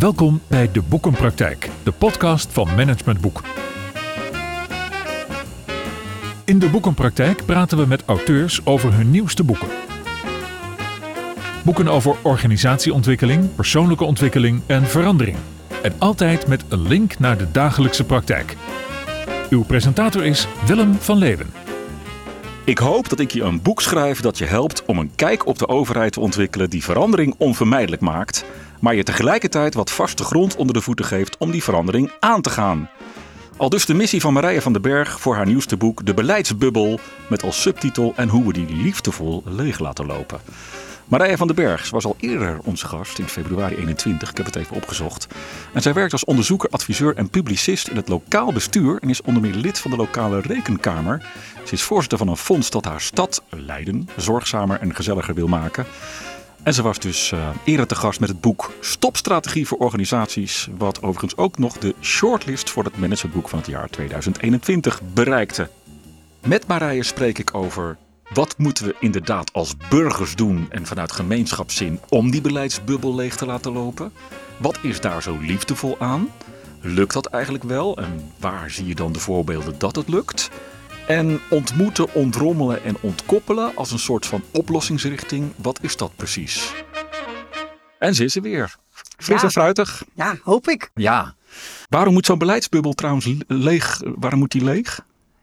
Welkom bij De Boekenpraktijk, de podcast van Management Boek. In De Boekenpraktijk praten we met auteurs over hun nieuwste boeken. Boeken over organisatieontwikkeling, persoonlijke ontwikkeling en verandering. En altijd met een link naar de dagelijkse praktijk. Uw presentator is Willem van Leeuwen. Ik hoop dat ik je een boek schrijf dat je helpt om een kijk op de overheid te ontwikkelen die verandering onvermijdelijk maakt, maar je tegelijkertijd wat vaste grond onder de voeten geeft om die verandering aan te gaan. Al dus de missie van Marije van den Berg voor haar nieuwste boek De Beleidsbubbel met als subtitel En hoe we die liefdevol leeg laten lopen. Marije van den Berg was al eerder onze gast in februari 21. Ik heb het even opgezocht. En zij werkt als onderzoeker, adviseur en publicist in het lokaal bestuur en is onder meer lid van de lokale rekenkamer. Ze is voorzitter van een fonds dat haar stad, Leiden, zorgzamer en gezelliger wil maken. En ze was dus uh, eerder te gast met het boek Stopstrategie voor organisaties, wat overigens ook nog de shortlist voor het managementboek van het jaar 2021 bereikte. Met Marije spreek ik over wat moeten we inderdaad als burgers doen en vanuit gemeenschapszin om die beleidsbubbel leeg te laten lopen? Wat is daar zo liefdevol aan? Lukt dat eigenlijk wel en waar zie je dan de voorbeelden dat het lukt? En ontmoeten, ontrommelen en ontkoppelen als een soort van oplossingsrichting, wat is dat precies? En ze is er weer. Fris Ja. en fruitig. Ja, hoop ik. Ja. Waarom moet zo'n beleidsbubbel trouwens leeg? Waarom moet die leeg?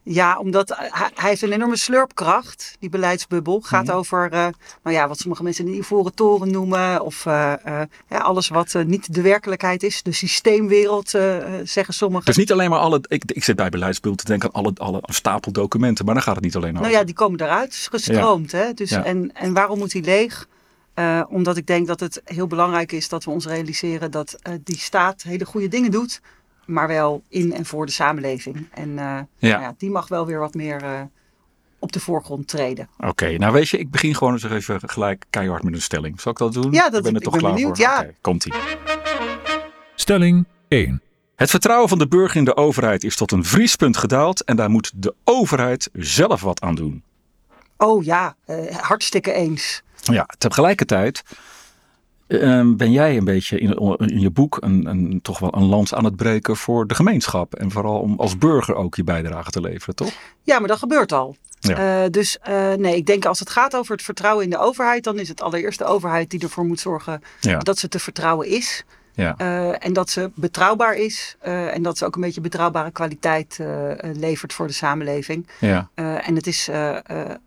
Ja, omdat hij, hij heeft een enorme slurpkracht, die beleidsbubbel. Gaat Mhm. over, eh, nou ja, wat sommige mensen de ivoren toren noemen. Of eh, eh, ja, alles wat eh, niet de werkelijkheid is. De systeemwereld, eh, eh, zeggen sommigen. Dus niet alleen maar alle. Ik, ik zit bij beleidsbubbel te denken aan alle, alle een stapel documenten, maar dan gaat het niet alleen over. Nou ja, die komen eruit, is gestroomd. Hè? Dus, Ja. en, en waarom moet die leeg? Eh, omdat ik denk dat het heel belangrijk is dat we ons realiseren dat eh, die staat hele goede dingen doet. Maar wel in en voor de samenleving. En eh, nou ja, die mag wel weer wat meer eh, op de voorgrond treden. Oké, nou weet je, ik begin gewoon eens even gelijk keihard met een stelling. Zal ik dat doen? Ja, dat- ik ben er ik toch ben klaar benieuwd, voor. ja. Komt-ie. Stelling 1. Het vertrouwen van de burger in de overheid is tot een vriespunt gedaald en daar moet de overheid zelf wat aan doen. Oh ja, eh, hartstikke eens. Ja, tegelijkertijd ehm, ben jij een beetje in, in je boek een, een, toch wel een lans aan het breken voor de gemeenschap. En vooral om als burger ook je bijdrage te leveren, toch? Ja, maar dat gebeurt al. Ja. Eh, dus eh, nee, ik denk als het gaat over het vertrouwen in de overheid, dan is het allereerst de overheid die ervoor moet zorgen Ja. dat ze te vertrouwen is. Ja. Eh, en dat ze betrouwbaar is. en dat ze ook een beetje betrouwbare kwaliteit levert voor de samenleving. ja. En het is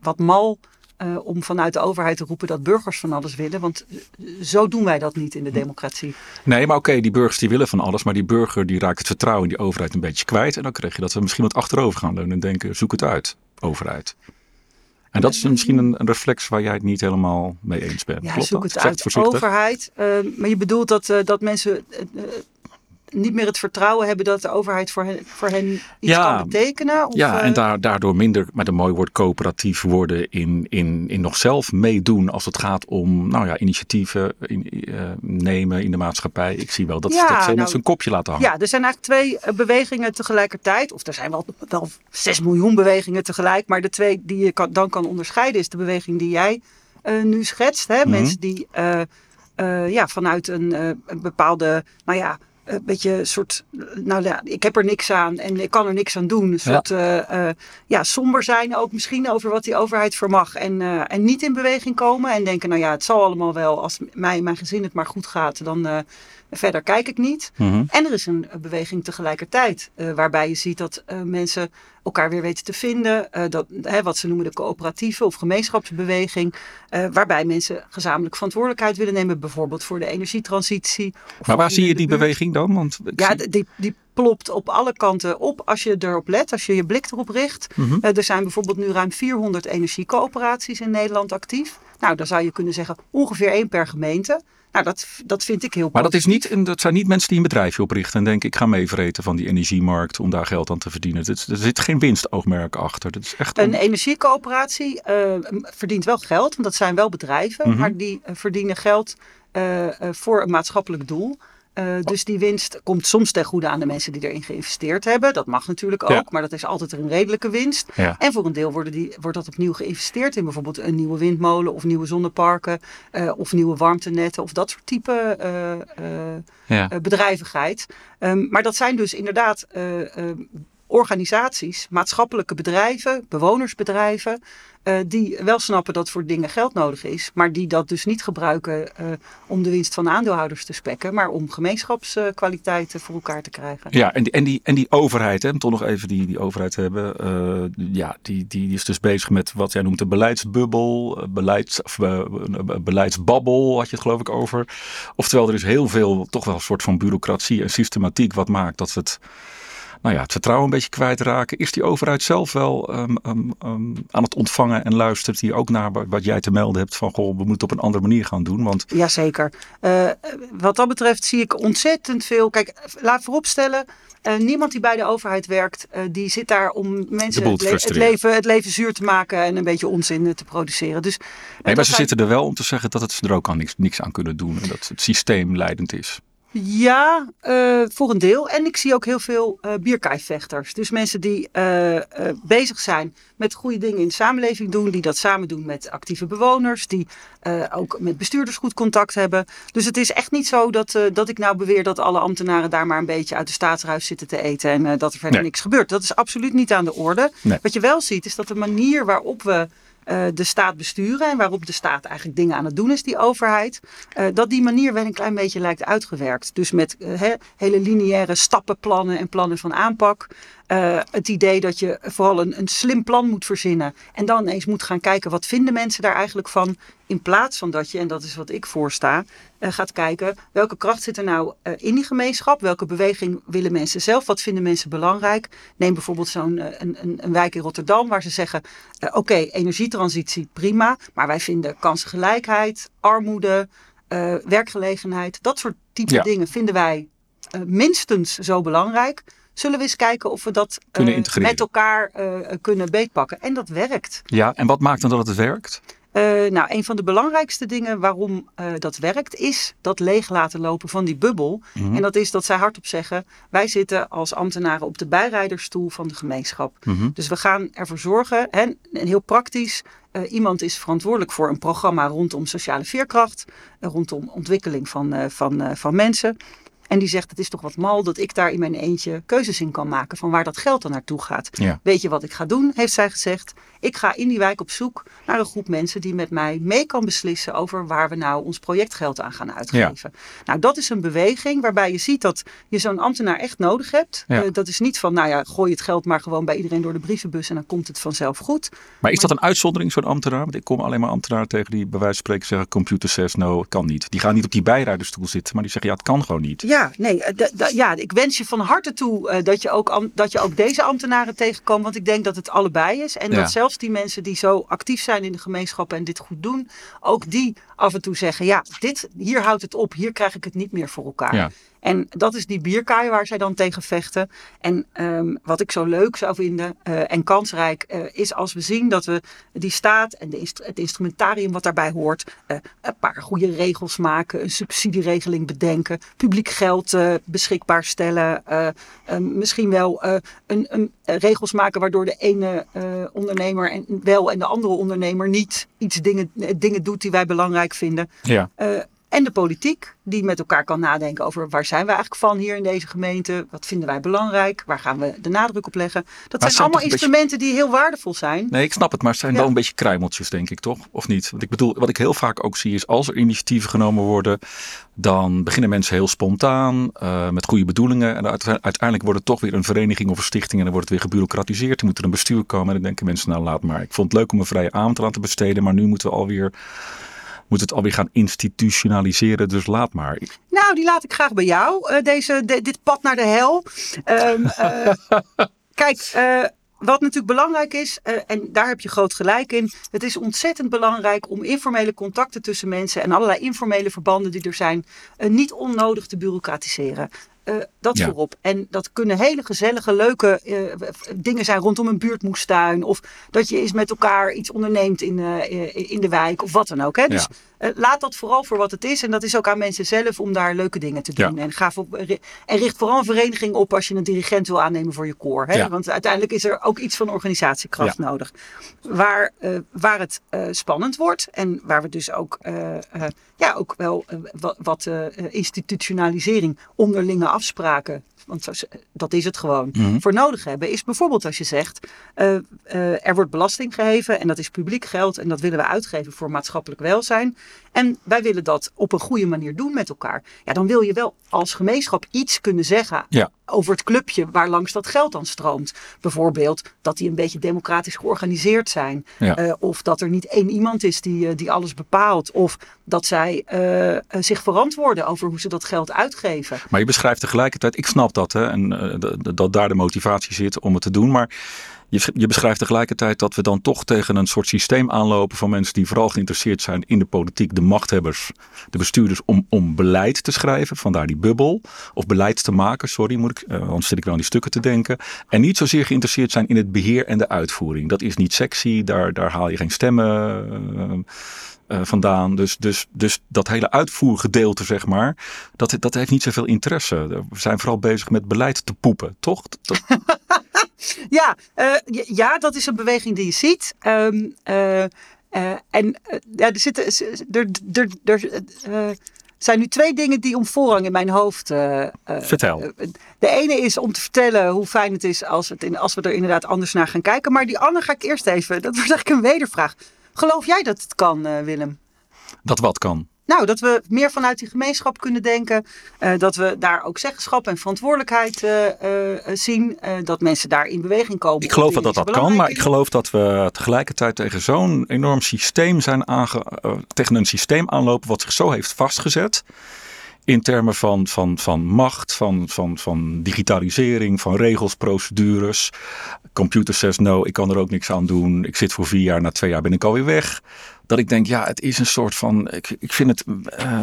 wat mal eh, om vanuit de overheid te roepen dat burgers van alles willen. Want eh, zo doen wij dat niet in Hm. de democratie. Nee, maar oké, die burgers die willen van alles, maar die burger die raakt het vertrouwen in die overheid een beetje kwijt. En dan krijg je dat ze misschien wat achterover gaan leunen en denken, zoek het uit, overheid. En dat is misschien een, een reflex waar jij het niet helemaal mee eens bent. Ja, Klopt zoek dat? het uit. Overheid. eh, maar je bedoelt dat, dat mensen niet meer het vertrouwen hebben dat de overheid voor hen, voor hen iets Ja. kan betekenen? Of, Ja, eh, en daar, daardoor minder, met een mooi woord, coöperatief worden in, in, in nog zelf meedoen als het gaat om nou ja, initiatieven in, eh, nemen in de maatschappij. Ik zie wel dat, Ja, dat ze nou, met zijn kopje laten hangen. Ja, er zijn eigenlijk twee eh, bewegingen tegelijkertijd. Of er zijn wel, wel 6 miljoen bewegingen tegelijk. Maar de twee die je kan, dan kan onderscheiden is de beweging die jij eh, nu schetst. Hè? Mhm. Mensen die eh, eh, ja, vanuit een, eh, een bepaalde, nou ja, een beetje soort, nou ja, ik heb er niks aan en ik kan er niks aan doen. Een soort, eh, eh, ja, somber zijn ook misschien over wat die overheid vermag. En, eh, en niet in beweging komen en denken, nou ja, het zal allemaal wel. Als mij en mijn gezin het maar goed gaat, dan eh, verder kijk ik niet. Mhm. En er is een eh, beweging tegelijkertijd, eh, waarbij je ziet dat eh, mensen elkaar weer weten te vinden. dat, hè, wat ze noemen de coöperatieve of gemeenschapsbeweging. waarbij mensen gezamenlijk verantwoordelijkheid willen nemen, bijvoorbeeld voor de energietransitie. Maar waar zie je die buurt. beweging dan? Want Ja, zie- die, die plopt op alle kanten op als je erop let, als je je blik erop richt. Mhm. Er zijn bijvoorbeeld nu ruim 400 energiecoöperaties in Nederland actief. Nou, dan zou je kunnen zeggen ongeveer één per gemeente. Nou, dat, dat vind ik heel Maar dat, is niet, dat zijn niet mensen die een bedrijfje oprichten en denken: ik ga meevreten van die energiemarkt om daar geld aan te verdienen. Er zit geen winstoogmerk achter. Dat is echt Een energiecoöperatie eh, verdient wel geld, want dat zijn wel bedrijven, Mhm. maar die eh, verdienen geld eh, voor een maatschappelijk doel. Uh, dus die winst komt soms ten goede aan de mensen die erin geïnvesteerd hebben. Dat mag natuurlijk ook, maar dat is altijd een redelijke winst. Ja. En voor een deel worden die, wordt dat opnieuw geïnvesteerd in bijvoorbeeld een nieuwe windmolen of nieuwe zonneparken uh, of nieuwe warmtenetten of dat soort type ja. bedrijvigheid. Um, maar dat zijn dus inderdaad organisaties, maatschappelijke bedrijven, bewonersbedrijven, uh, die wel snappen dat voor dingen geld nodig is, maar die dat dus niet gebruiken uh, om de winst van de aandeelhouders te spekken, maar om gemeenschapskwaliteiten voor elkaar te krijgen. Ja, en die, en die, en die overheid, hè, toch nog even die, die overheid hebben, uh, ja, die, die, die is dus bezig met wat jij noemt een beleidsbubbel, beleids, of, beleidsbabbel, had je het geloof ik over. Oftewel, er is heel veel, toch wel een soort van bureaucratie en systematiek wat maakt dat het nou ja, het vertrouwen een beetje kwijtraken. Is die overheid zelf wel um, um, um, aan het ontvangen en luistert die ook naar wat jij te melden hebt van goh, we moeten op een andere manier gaan doen? Want... Jazeker. Uh, wat dat betreft zie ik ontzettend veel. Kijk, laat vooropstellen. Uh, niemand die bij de overheid werkt, uh, die zit daar om mensen het, le het, leven, het leven zuur te maken en een beetje onzin te produceren. Dus, nee, maar ze zitten er wel om te zeggen dat het er ook al niks, niks aan kunnen doen en dat het systeem leidend is. Ja, uh, voor een deel. En ik zie ook heel veel uh, bierkaaivechters. Dus mensen die uh, bezig zijn met goede dingen in de samenleving doen. Die dat samen doen met actieve bewoners. Die ook met bestuurders goed contact hebben. Dus het is echt niet zo dat, dat ik nou beweer dat alle ambtenaren daar maar een beetje uit de staatsruis zitten te eten. En dat er verder nee. niks gebeurt. Dat is absoluut niet aan de orde. Nee. Wat je wel ziet is dat de manier waarop we uh, de staat besturen en waarop de staat eigenlijk dingen aan het doen is, die overheid, uh, dat die manier wel een klein beetje lijkt uitgewerkt. Dus met he, hele lineaire stappenplannen en plannen van aanpak. Het idee dat je vooral een, een slim plan moet verzinnen en dan eens moet gaan kijken wat vinden mensen daar eigenlijk van. In plaats van dat je, en dat is wat ik voorsta, uh, gaat kijken welke kracht zit er nou uh, in die gemeenschap. Welke beweging willen mensen zelf? Wat vinden mensen belangrijk? Neem bijvoorbeeld zo'n uh, een, een, een, wijk in Rotterdam waar ze zeggen: Oké, okay, energietransitie prima, maar wij vinden kansengelijkheid, armoede, werkgelegenheid, dat soort type ja. dingen vinden wij minstens zo belangrijk. Zullen we eens kijken of we dat met elkaar kunnen beetpakken? En dat werkt. Ja, en wat maakt dan dat het werkt? Uh, nou, een van de belangrijkste dingen waarom uh, dat werkt, is dat leeg laten lopen van die bubbel. Mhm. En dat is dat zij hardop zeggen: wij zitten als ambtenaren op de bijrijdersstoel van de gemeenschap. Mm-hmm. Dus we gaan ervoor zorgen, hè, en heel praktisch. Uh, iemand is verantwoordelijk voor een programma rondom sociale veerkracht, rondom ontwikkeling van, van, van mensen. En die zegt, het is toch wat mal dat ik daar in mijn eentje keuzes in kan maken van waar dat geld dan naartoe gaat. Ja. Weet je wat ik ga doen, heeft zij gezegd. Ik ga in die wijk op zoek naar een groep mensen die met mij mee kan beslissen over waar we nou ons projectgeld aan gaan uitgeven. Ja. Nou, dat is een beweging waarbij je ziet dat je zo'n ambtenaar echt nodig hebt. Ja. Uh, dat is niet van, nou ja, gooi het geld maar gewoon bij iedereen door de brievenbus en dan komt het vanzelf goed. Maar is dat een uitzondering, zo'n ambtenaar? Want ik kom alleen maar ambtenaren tegen die bij wijze van spreken zeggen, computer says no, het kan niet. Die gaan niet op die bijrijderstoel zitten, maar die zeggen, ja, het kan gewoon niet. Ja, nee, ja, ik wens je van harte toe uh, dat, je ook, dat je ook deze ambtenaren tegenkomt. Want ik denk dat het allebei is. En Ja. dat zelfs die mensen die zo actief zijn in de gemeenschap en dit goed doen, ook die af en toe zeggen: ja, dit, hier houdt het op, hier krijg ik het niet meer voor elkaar. Ja. En dat is die bierkaai waar zij dan tegen vechten. En um, wat ik zo leuk zou vinden uh, en kansrijk uh, is als we zien dat we die staat en de inst het instrumentarium wat daarbij hoort, uh, een paar goede regels maken, een subsidieregeling bedenken, publiek geld beschikbaar stellen, uh, misschien wel een, een, regels maken waardoor de ene ondernemer en wel en de andere ondernemer niet iets dingen, dingen doet die wij belangrijk vinden. Ja. Uh, en de politiek, die met elkaar kan nadenken over waar zijn we eigenlijk van hier in deze gemeente? Wat vinden wij belangrijk? Waar gaan we de nadruk op leggen? Dat zijn allemaal instrumenten beetje... die heel waardevol zijn. Nee, ik snap het, maar het zijn Ja. wel een beetje kruimeltjes, denk ik, toch? Of niet? Want ik bedoel, wat ik heel vaak ook zie is als er initiatieven genomen worden, dan beginnen mensen heel spontaan, uh, met goede bedoelingen. En uite- uiteindelijk wordt het toch weer een vereniging of een stichting en dan wordt het weer gebureaucratiseerd. Er moet er een bestuur komen en dan denken mensen, nou laat maar. Ik vond het leuk om een vrije avond eraan te besteden, maar nu moeten we alweer moet het alweer gaan institutionaliseren, dus laat maar. Nou, die laat ik graag bij jou, uh, deze, de, dit pad naar de hel. Um, uh, kijk, uh, wat natuurlijk belangrijk is, en daar heb je groot gelijk in, het is ontzettend belangrijk om informele contacten tussen mensen en allerlei informele verbanden die er zijn, niet onnodig te bureaucratiseren. Uh, dat Ja. voorop. En dat kunnen hele gezellige, leuke eh, dingen zijn rondom een buurtmoestuin. Of dat je eens met elkaar iets onderneemt in, eh, in de wijk of wat dan ook. Hè? Dus eh, laat dat vooral voor wat het is. En dat is ook aan mensen zelf om daar leuke dingen te Ja. doen. En, ga voor, en richt vooral een vereniging op als je een dirigent wil aannemen voor je koor. Hè? Want uiteindelijk is er ook iets van organisatiekracht nodig. Waar, eh, waar het eh, spannend wordt en waar we dus ook, eh, eh, ja, ook wel eh, wa- wat eh, institutionalisering, onderlinge afspraken, want zo- dat is het gewoon, Mhm. voor nodig hebben, is bijvoorbeeld als je zegt, eh, eh, er wordt belasting geheven en dat is publiek geld en dat willen we uitgeven voor maatschappelijk welzijn. En wij willen dat op een goede manier doen met elkaar. Ja, dan wil je wel als gemeenschap iets kunnen zeggen Ja. Over het clubje waar langs dat geld dan stroomt. Bijvoorbeeld dat die een beetje democratisch georganiseerd zijn. Ja. Eh, of dat er niet één iemand is die, eh, die alles bepaalt. Of dat zij eh, zich verantwoorden over hoe ze dat geld uitgeven. Maar je beschrijft tegelijkertijd, ik snap dat, hè, en dat daar de motivatie zit om het te doen. Maar je, je beschrijft tegelijkertijd dat we dan toch tegen een soort systeem aanlopen van mensen die vooral geïnteresseerd zijn in de politiek, de machthebbers, de bestuurders, om, om beleid te schrijven. Vandaar die bubbel. Of beleid te maken, sorry, moet ik, eh, anders zit ik wel aan die stukken te denken. En niet zozeer geïnteresseerd zijn in het beheer en de uitvoering. Dat is niet sexy, daar, daar haal je geen stemmen. eh, eh, vandaan. Dus, dus, dus dat hele uitvoergedeelte, zeg maar, dat, dat heeft niet zoveel interesse. We zijn vooral bezig met beleid te poepen, toch? Ja, eh, ja, ja, dat is een beweging die je ziet. Ehm, eh, eh, en ja, er, zitten, er, er, er zijn nu twee dingen die om voorrang in mijn hoofd. Vertel. de ene is om te vertellen hoe fijn het is als, het in, als we er inderdaad anders naar gaan kijken. Maar die andere ga ik eerst even. Dat wordt eigenlijk een wedervraag. Geloof jij dat het kan, Willem? dat wat kan. Nou, dat we meer vanuit die gemeenschap kunnen denken. eh, dat we daar ook zeggenschap en verantwoordelijkheid eh, eh, zien. dat mensen daar in beweging komen. Ik geloof dat dat kan, maar ik geloof dat we tegelijkertijd tegen zo'n enorm systeem zijn aange, tegen een systeem aanlopen wat zich zo heeft vastgezet. In termen van, van, van macht, van, van, van digitalisering, van regels, procedures. Computer says no, ik kan er ook niks aan doen. Ik zit voor vier jaar, na twee jaar ben ik alweer weg. Dat ik denk, ja, het is een soort van. Ik, ik vind het, eh,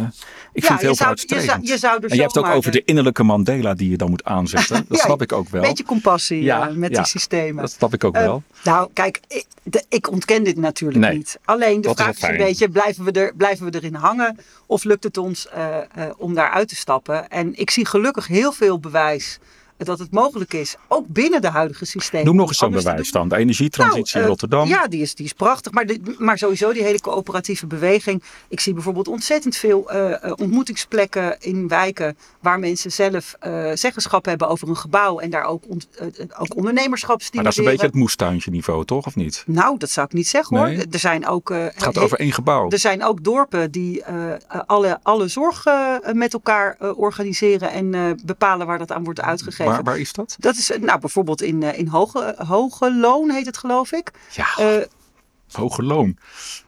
ik vind het heel zou, je, je zou er En je hebt het ook over de innerlijke Mandela die je dan moet aanzetten. Dat Ja, snap ik ook wel. Een beetje compassie Ja, eh, met die systemen. Dat snap ik ook Eh, wel. nou, kijk, ik, de- ik ontken dit natuurlijk Nee, niet. Alleen de is vraag is, een fijn. beetje, blijven we, er, blijven we erin hangen? Of lukt het ons eh, eh, om daar uit te stappen? En ik zie gelukkig heel veel bewijs dat het mogelijk is, ook binnen de huidige systemen. Noem nog eens zo'n anders te bewijs doen. dan. De energietransitie Nou, in eh, Rotterdam. Ja, die is, die is prachtig. Maar, de, maar sowieso die hele coöperatieve beweging. Ik zie bijvoorbeeld ontzettend veel eh, eh, ontmoetingsplekken in wijken waar mensen zelf zeggenschap hebben over een gebouw en daar ook, ont- eh, ook ondernemerschap maar dat is een beetje het moestuintje niveau, toch? Of niet? Nou, dat zou ik niet zeggen hoor. Nee? Er zijn ook. Het gaat over één gebouw. Er zijn ook dorpen die alle, alle zorg met elkaar organiseren en bepalen waar dat aan wordt uitgegeven. Waar, waar is dat? Dat is eh, nou bijvoorbeeld in, eh, in Hoge, Hoge Loon heet het geloof ik. Ja, Eh, hoge loon.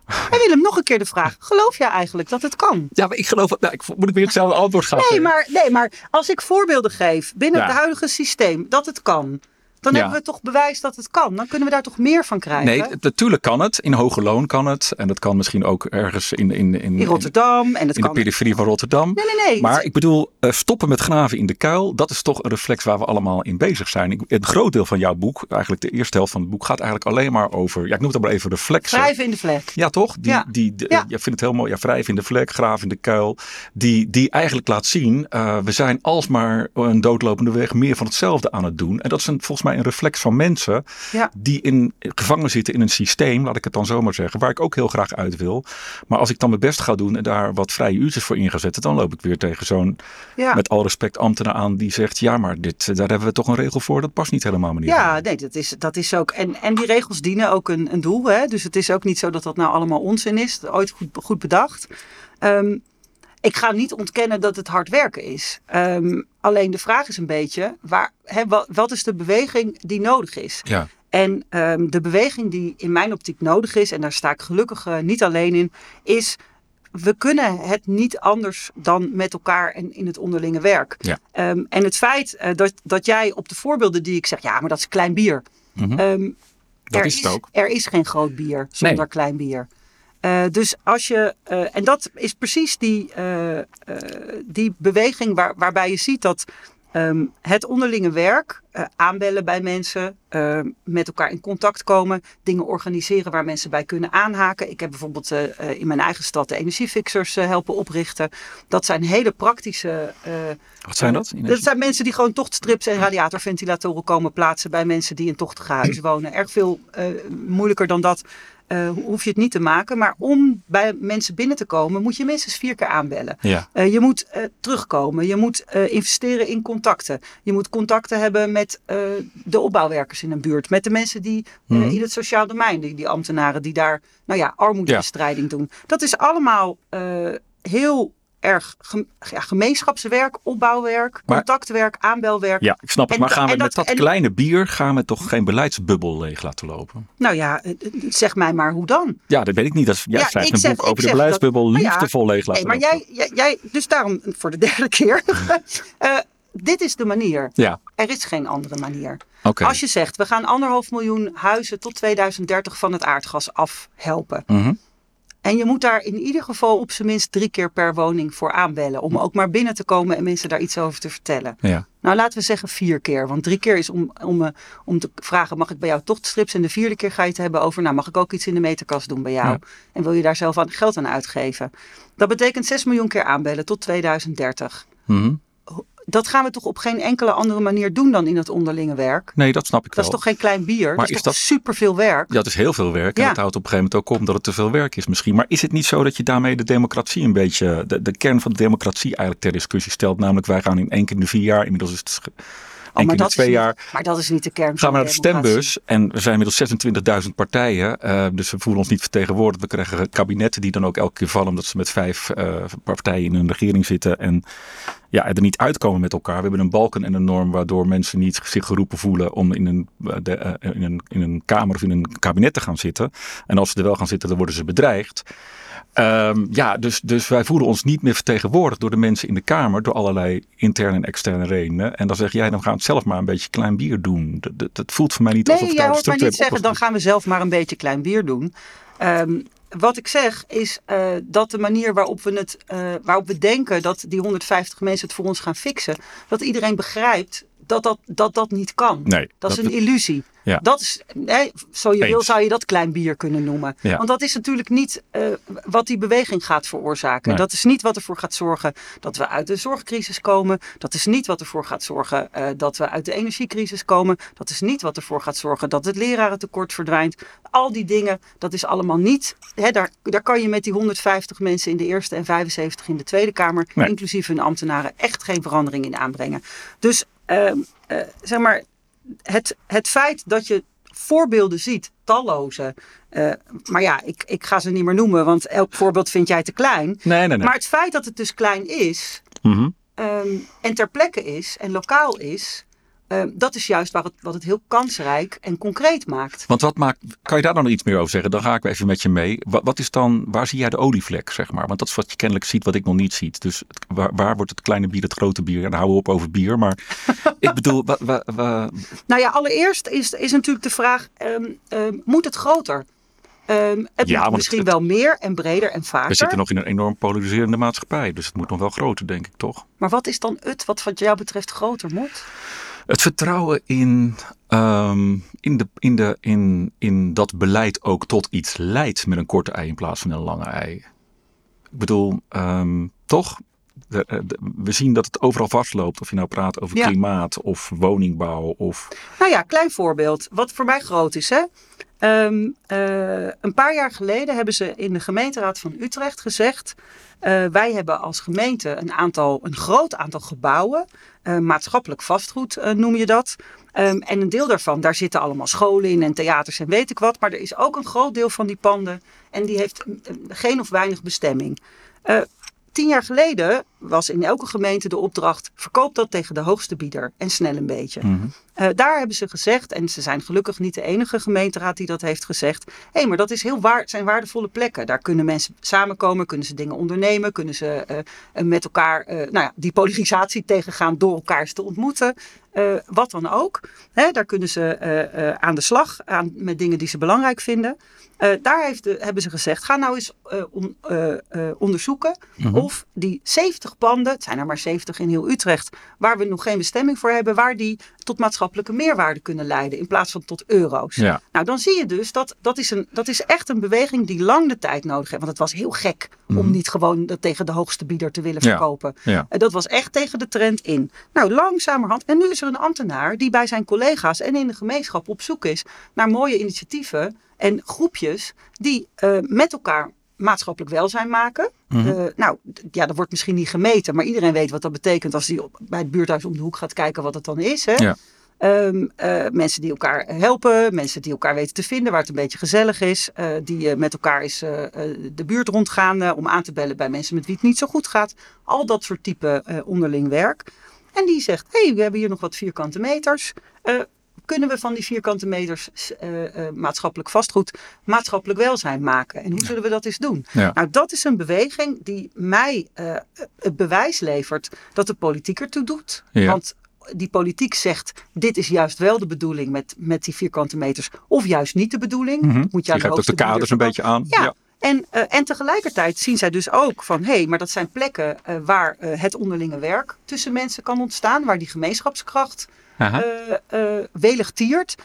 en Willem, nog een keer de vraag. Geloof jij eigenlijk dat het kan? Ja, maar ik geloof... Nou, ik, moet ik weer hetzelfde antwoord gaan Nee geven? maar, nee, maar als ik voorbeelden geef binnen Ja. het huidige systeem dat het kan, dan Ja. hebben we toch bewijs dat het kan. Dan kunnen we daar toch meer van krijgen? Nee, het- natuurlijk kan het. In hoge loon kan het. En dat kan misschien ook ergens in, in, in, in Rotterdam en het in de periferie van Rotterdam. Nee, nee, nee. Maar Het- ik bedoel, eh, stoppen met graven in de kuil, dat is toch een reflex waar we allemaal in bezig zijn. Ik, een groot deel van jouw boek, eigenlijk de eerste helft van het boek, gaat eigenlijk alleen maar over, ja, ik noem het maar even reflexen. Wrijven in de vlek. Ja, toch? Die, Ja. die, Ja. Je vindt het heel mooi. Ja, wrijven in de vlek, graven in de kuil. Die, die eigenlijk laat zien, eh, we zijn alsmaar een doodlopende weg meer van hetzelfde aan het doen. En dat is een, volgens mij een reflex van mensen Ja. die in, gevangen zitten in een systeem, laat ik het dan zomaar zeggen, waar ik ook heel graag uit wil. Maar als ik dan mijn best ga doen en daar wat vrije uurtjes voor in ga zetten, dan loop ik weer tegen zo'n, Ja. met al respect, ambtenaar aan die zegt, ja, maar dit, daar hebben we toch een regel voor, dat past niet helemaal, meneer. Ja, nee, dat is, dat is ook. En, en die regels dienen ook een, een doel. Hè? Dus het is ook niet zo dat dat nou allemaal onzin is. Ooit goed, goed bedacht. Ehm, ik ga niet ontkennen dat het hard werken is. Ehm, alleen de vraag is een beetje: waar, wat, wat is de beweging die nodig is? Ja. En ehm, de beweging die in mijn optiek nodig is, en daar sta ik gelukkig eh, niet alleen in, is. We kunnen het niet anders dan met elkaar en in het onderlinge werk. Ja. Ehm, en het feit eh, dat, dat jij op de voorbeelden die ik zeg, ja, maar dat is klein bier. Mhm. Dat er is het ook. Er is geen groot bier zonder Nee. klein bier. Eh, dus als je, eh, en dat is precies die, eh, die beweging waar, waarbij je ziet dat Ehm, het onderlinge werk, aanbellen bij mensen, met elkaar in contact komen, dingen organiseren waar mensen bij kunnen aanhaken. Ik heb bijvoorbeeld in mijn eigen stad de energiefixers helpen oprichten. Dat zijn hele praktische. Wat zijn dat? dat zijn mensen die gewoon tochtstrips en radiatorventilatoren komen plaatsen bij mensen die in tochtige huizen wonen. Erg veel moeilijker dan dat uh, hoef je het niet te maken. Maar om bij mensen binnen te komen, moet je minstens vier keer aanbellen. Ja. Uh, je moet uh, terugkomen. Je moet investeren in contacten. Je moet contacten hebben met de opbouwwerkers in een buurt. Met de mensen die mm -hmm. in het sociaal domein, die, die ambtenaren die daar nou ja, armoedebestrijding ja. doen. Dat is allemaal heel erg ja, gemeenschapswerk, opbouwwerk, maar, contactwerk, aanbelwerk. Ja, ik snap het. En, maar gaan we met dat, dat kleine bier gaan we toch geen beleidsbubbel leeg laten lopen? Nou ja, eh, eh, zeg mij maar hoe dan? Ja, dat weet ik niet. Dat, jij ja, schrijft een zeg, boek over de beleidsbubbel dat, liefdevol leeg laten nee, maar lopen. Jij, jij, dus daarom voor de derde keer. uh, dit is de manier. Ja. Er is geen andere manier. Okay. Als je zegt, we gaan anderhalf miljoen huizen tot 2030 van het aardgas afhelpen. Mm -hmm. En je moet daar in ieder geval op zijn minst drie keer per woning voor aanbellen. Om ook maar binnen te komen en mensen daar iets over te vertellen. Ja. Nou, laten we zeggen vier keer. Want drie keer is om, om, om te vragen, mag ik bij jou tochtstrips? En de vierde keer ga je het hebben over, nou, mag ik ook iets in de meterkast doen bij jou? Ja. En wil je daar zelf aan, geld aan uitgeven? Dat betekent 6 miljoen keer aanbellen tot 2030. Mm -hmm dat gaan we toch op geen enkele andere manier doen dan in het onderlinge werk? Nee, dat snap ik wel. Dat is toch geen klein bier? Maar dat is, is dat superveel werk? Ja, dat is heel veel werk. En ja. dat houdt op een gegeven moment ook op dat het te veel werk is misschien. Maar is het niet zo dat je daarmee de democratie een beetje, de, de kern van de democratie eigenlijk ter discussie stelt? Namelijk wij gaan in één keer in de vier jaar, inmiddels is het Oh, maar, dat twee niet, jaar. maar dat is niet de kern Gaan we naar de stembus en er zijn inmiddels 26.000 partijen. Uh, dus we voelen ons niet vertegenwoordigd. We krijgen kabinetten die dan ook elke keer vallen omdat ze met vijf uh, partijen in een regering zitten. En ja, er niet uitkomen met elkaar. We hebben een balken en een norm waardoor mensen niet zich geroepen voelen om in een, de, uh, in, een, in een kamer of in een kabinet te gaan zitten. En als ze er wel gaan zitten, dan worden ze bedreigd. Um, ja, dus, dus wij voelen ons niet meer vertegenwoordigd door de mensen in de Kamer, door allerlei interne en externe redenen. En dan zeg jij, dan gaan we het zelf maar een beetje klein bier doen. Dat, dat, dat voelt voor mij niet nee, alsof jij daar hoort mij niet zeggen, dan gaan we zelf maar een beetje klein bier doen. Um, wat ik zeg is uh, dat de manier waarop we, het, uh, waarop we denken dat die 150 mensen het voor ons gaan fixen, dat iedereen begrijpt dat dat, dat, dat niet kan. Nee, dat, dat is een illusie. Ja. Dat is, nee, zo je Eens. wil zou je dat klein bier kunnen noemen. Ja. Want dat is natuurlijk niet uh, wat die beweging gaat veroorzaken. Nee. Dat is niet wat ervoor gaat zorgen dat we uit de zorgcrisis komen. Dat is niet wat ervoor gaat zorgen uh, dat we uit de energiecrisis komen. Dat is niet wat ervoor gaat zorgen dat het lerarentekort verdwijnt. Al die dingen, dat is allemaal niet. Hè, daar, daar kan je met die 150 mensen in de Eerste en 75 in de Tweede Kamer, Nee. inclusief hun ambtenaren, echt geen verandering in aanbrengen. Dus uh, zeg maar, het, het feit dat je voorbeelden ziet, talloze. Uh, maar ja, ik, ik ga ze niet meer noemen, want elk voorbeeld vind jij te klein. Nee, nee, nee. Maar het feit dat het dus klein is Mm -hmm. um, en ter plekke is en lokaal is, uh, dat is juist waar het, wat het heel kansrijk en concreet maakt. Want wat maakt, kan je daar dan nog iets meer over zeggen? Dan ga ik even met je mee. Wat, wat, is dan, waar zie jij de olievlek, zeg maar? Want dat is wat je kennelijk ziet, wat ik nog niet zie. Dus het, waar, waar, wordt het kleine bier het grote bier? En dan houden we op over bier. Maar ik bedoel, wa, wa, wa... Nou ja, allereerst is, is natuurlijk de vraag, um, um, moet het groter? Um, het ja, moet misschien het, wel meer en breder en vaker. We zitten nog in een enorm polariserende maatschappij. Dus het moet nog wel groter, denk ik, toch? Maar wat is dan het wat wat jou betreft groter moet? Het vertrouwen in, um, in, de, in, de, in, in dat beleid ook tot iets leidt met een korte ei in plaats van een lange ei. Ik bedoel, um, toch? De, de, we zien dat het overal vastloopt. Of je nou praat over Ja. klimaat of woningbouw of... Nou ja, klein voorbeeld. Wat voor mij groot is. Hè? Um, uh, een paar jaar geleden hebben ze in de gemeenteraad van Utrecht gezegd. Uh, wij hebben als gemeente een, aantal, een groot aantal gebouwen. Uh, maatschappelijk vastgoed noem je dat. Um, en een deel daarvan, daar zitten allemaal scholen in en theaters en weet ik wat. Maar er is ook een groot deel van die panden en die heeft geen of weinig bestemming. Tien jaar geleden was in elke gemeente de opdracht: verkoop dat tegen de hoogste bieder en snel een beetje. Mm -hmm. uh, daar hebben ze gezegd, en ze zijn gelukkig niet de enige gemeenteraad die dat heeft gezegd: hé, hey, maar dat is heel waar, zijn waardevolle plekken. Daar kunnen mensen samenkomen, kunnen ze dingen ondernemen, kunnen ze uh, met elkaar uh, nou ja, die polarisatie tegengaan door elkaar te ontmoeten. Wat dan ook. Hè, daar kunnen ze aan de slag aan, met dingen die ze belangrijk vinden. daar heeft de, hebben ze gezegd: ga nou eens on, onderzoeken Mhm. mm -hmm. of die 70 panden, het zijn er maar 70 in heel Utrecht, waar we nog geen bestemming voor hebben, waar die tot maatschappelijke meerwaarde kunnen leiden in plaats van tot euro's. Ja. Nou, dan zie je dus dat dat is, een, dat is echt een beweging die lang de tijd nodig heeft. Want het was heel gek om niet gewoon dat tegen de hoogste bieder te willen Mhm. Ja. verkopen. Ja. En dat was echt tegen de trend in. Nou, langzamerhand. En nu is er een ambtenaar die bij zijn collega's en in de gemeenschap op zoek is naar mooie initiatieven en groepjes die eh, met elkaar maatschappelijk welzijn maken. Mhm. Eh, nou, ja, dat wordt misschien niet gemeten, maar iedereen weet wat dat betekent als hij bij het buurthuis om de hoek gaat kijken wat het dan is. Hè? Ja. Ehm, eh, mensen die elkaar helpen, mensen die elkaar weten te vinden waar het een beetje gezellig is, eh, die met elkaar eens de buurt rondgaan om aan te bellen bij mensen met wie het niet zo goed gaat. Al dat soort type onderling werk. En die zegt, hé, hey, we hebben hier nog wat vierkante meters. Kunnen we van die vierkante meters eh, eh, maatschappelijk vastgoed maatschappelijk welzijn maken? En hoe zullen we dat eens doen? Ja. Nou, dat is een beweging die mij eh, het bewijs levert dat de politiek ertoe doet. Ja. Want die politiek zegt, dit is juist wel de bedoeling met, met die vierkante meters. Of juist niet de bedoeling. Mhm. Dat moet je Je aan de kaders een beetje aan. ja. En, en tegelijkertijd zien zij dus ook van hé, hey, maar dat zijn plekken waar het onderlinge werk tussen mensen kan ontstaan, waar die gemeenschapskracht welig tiert,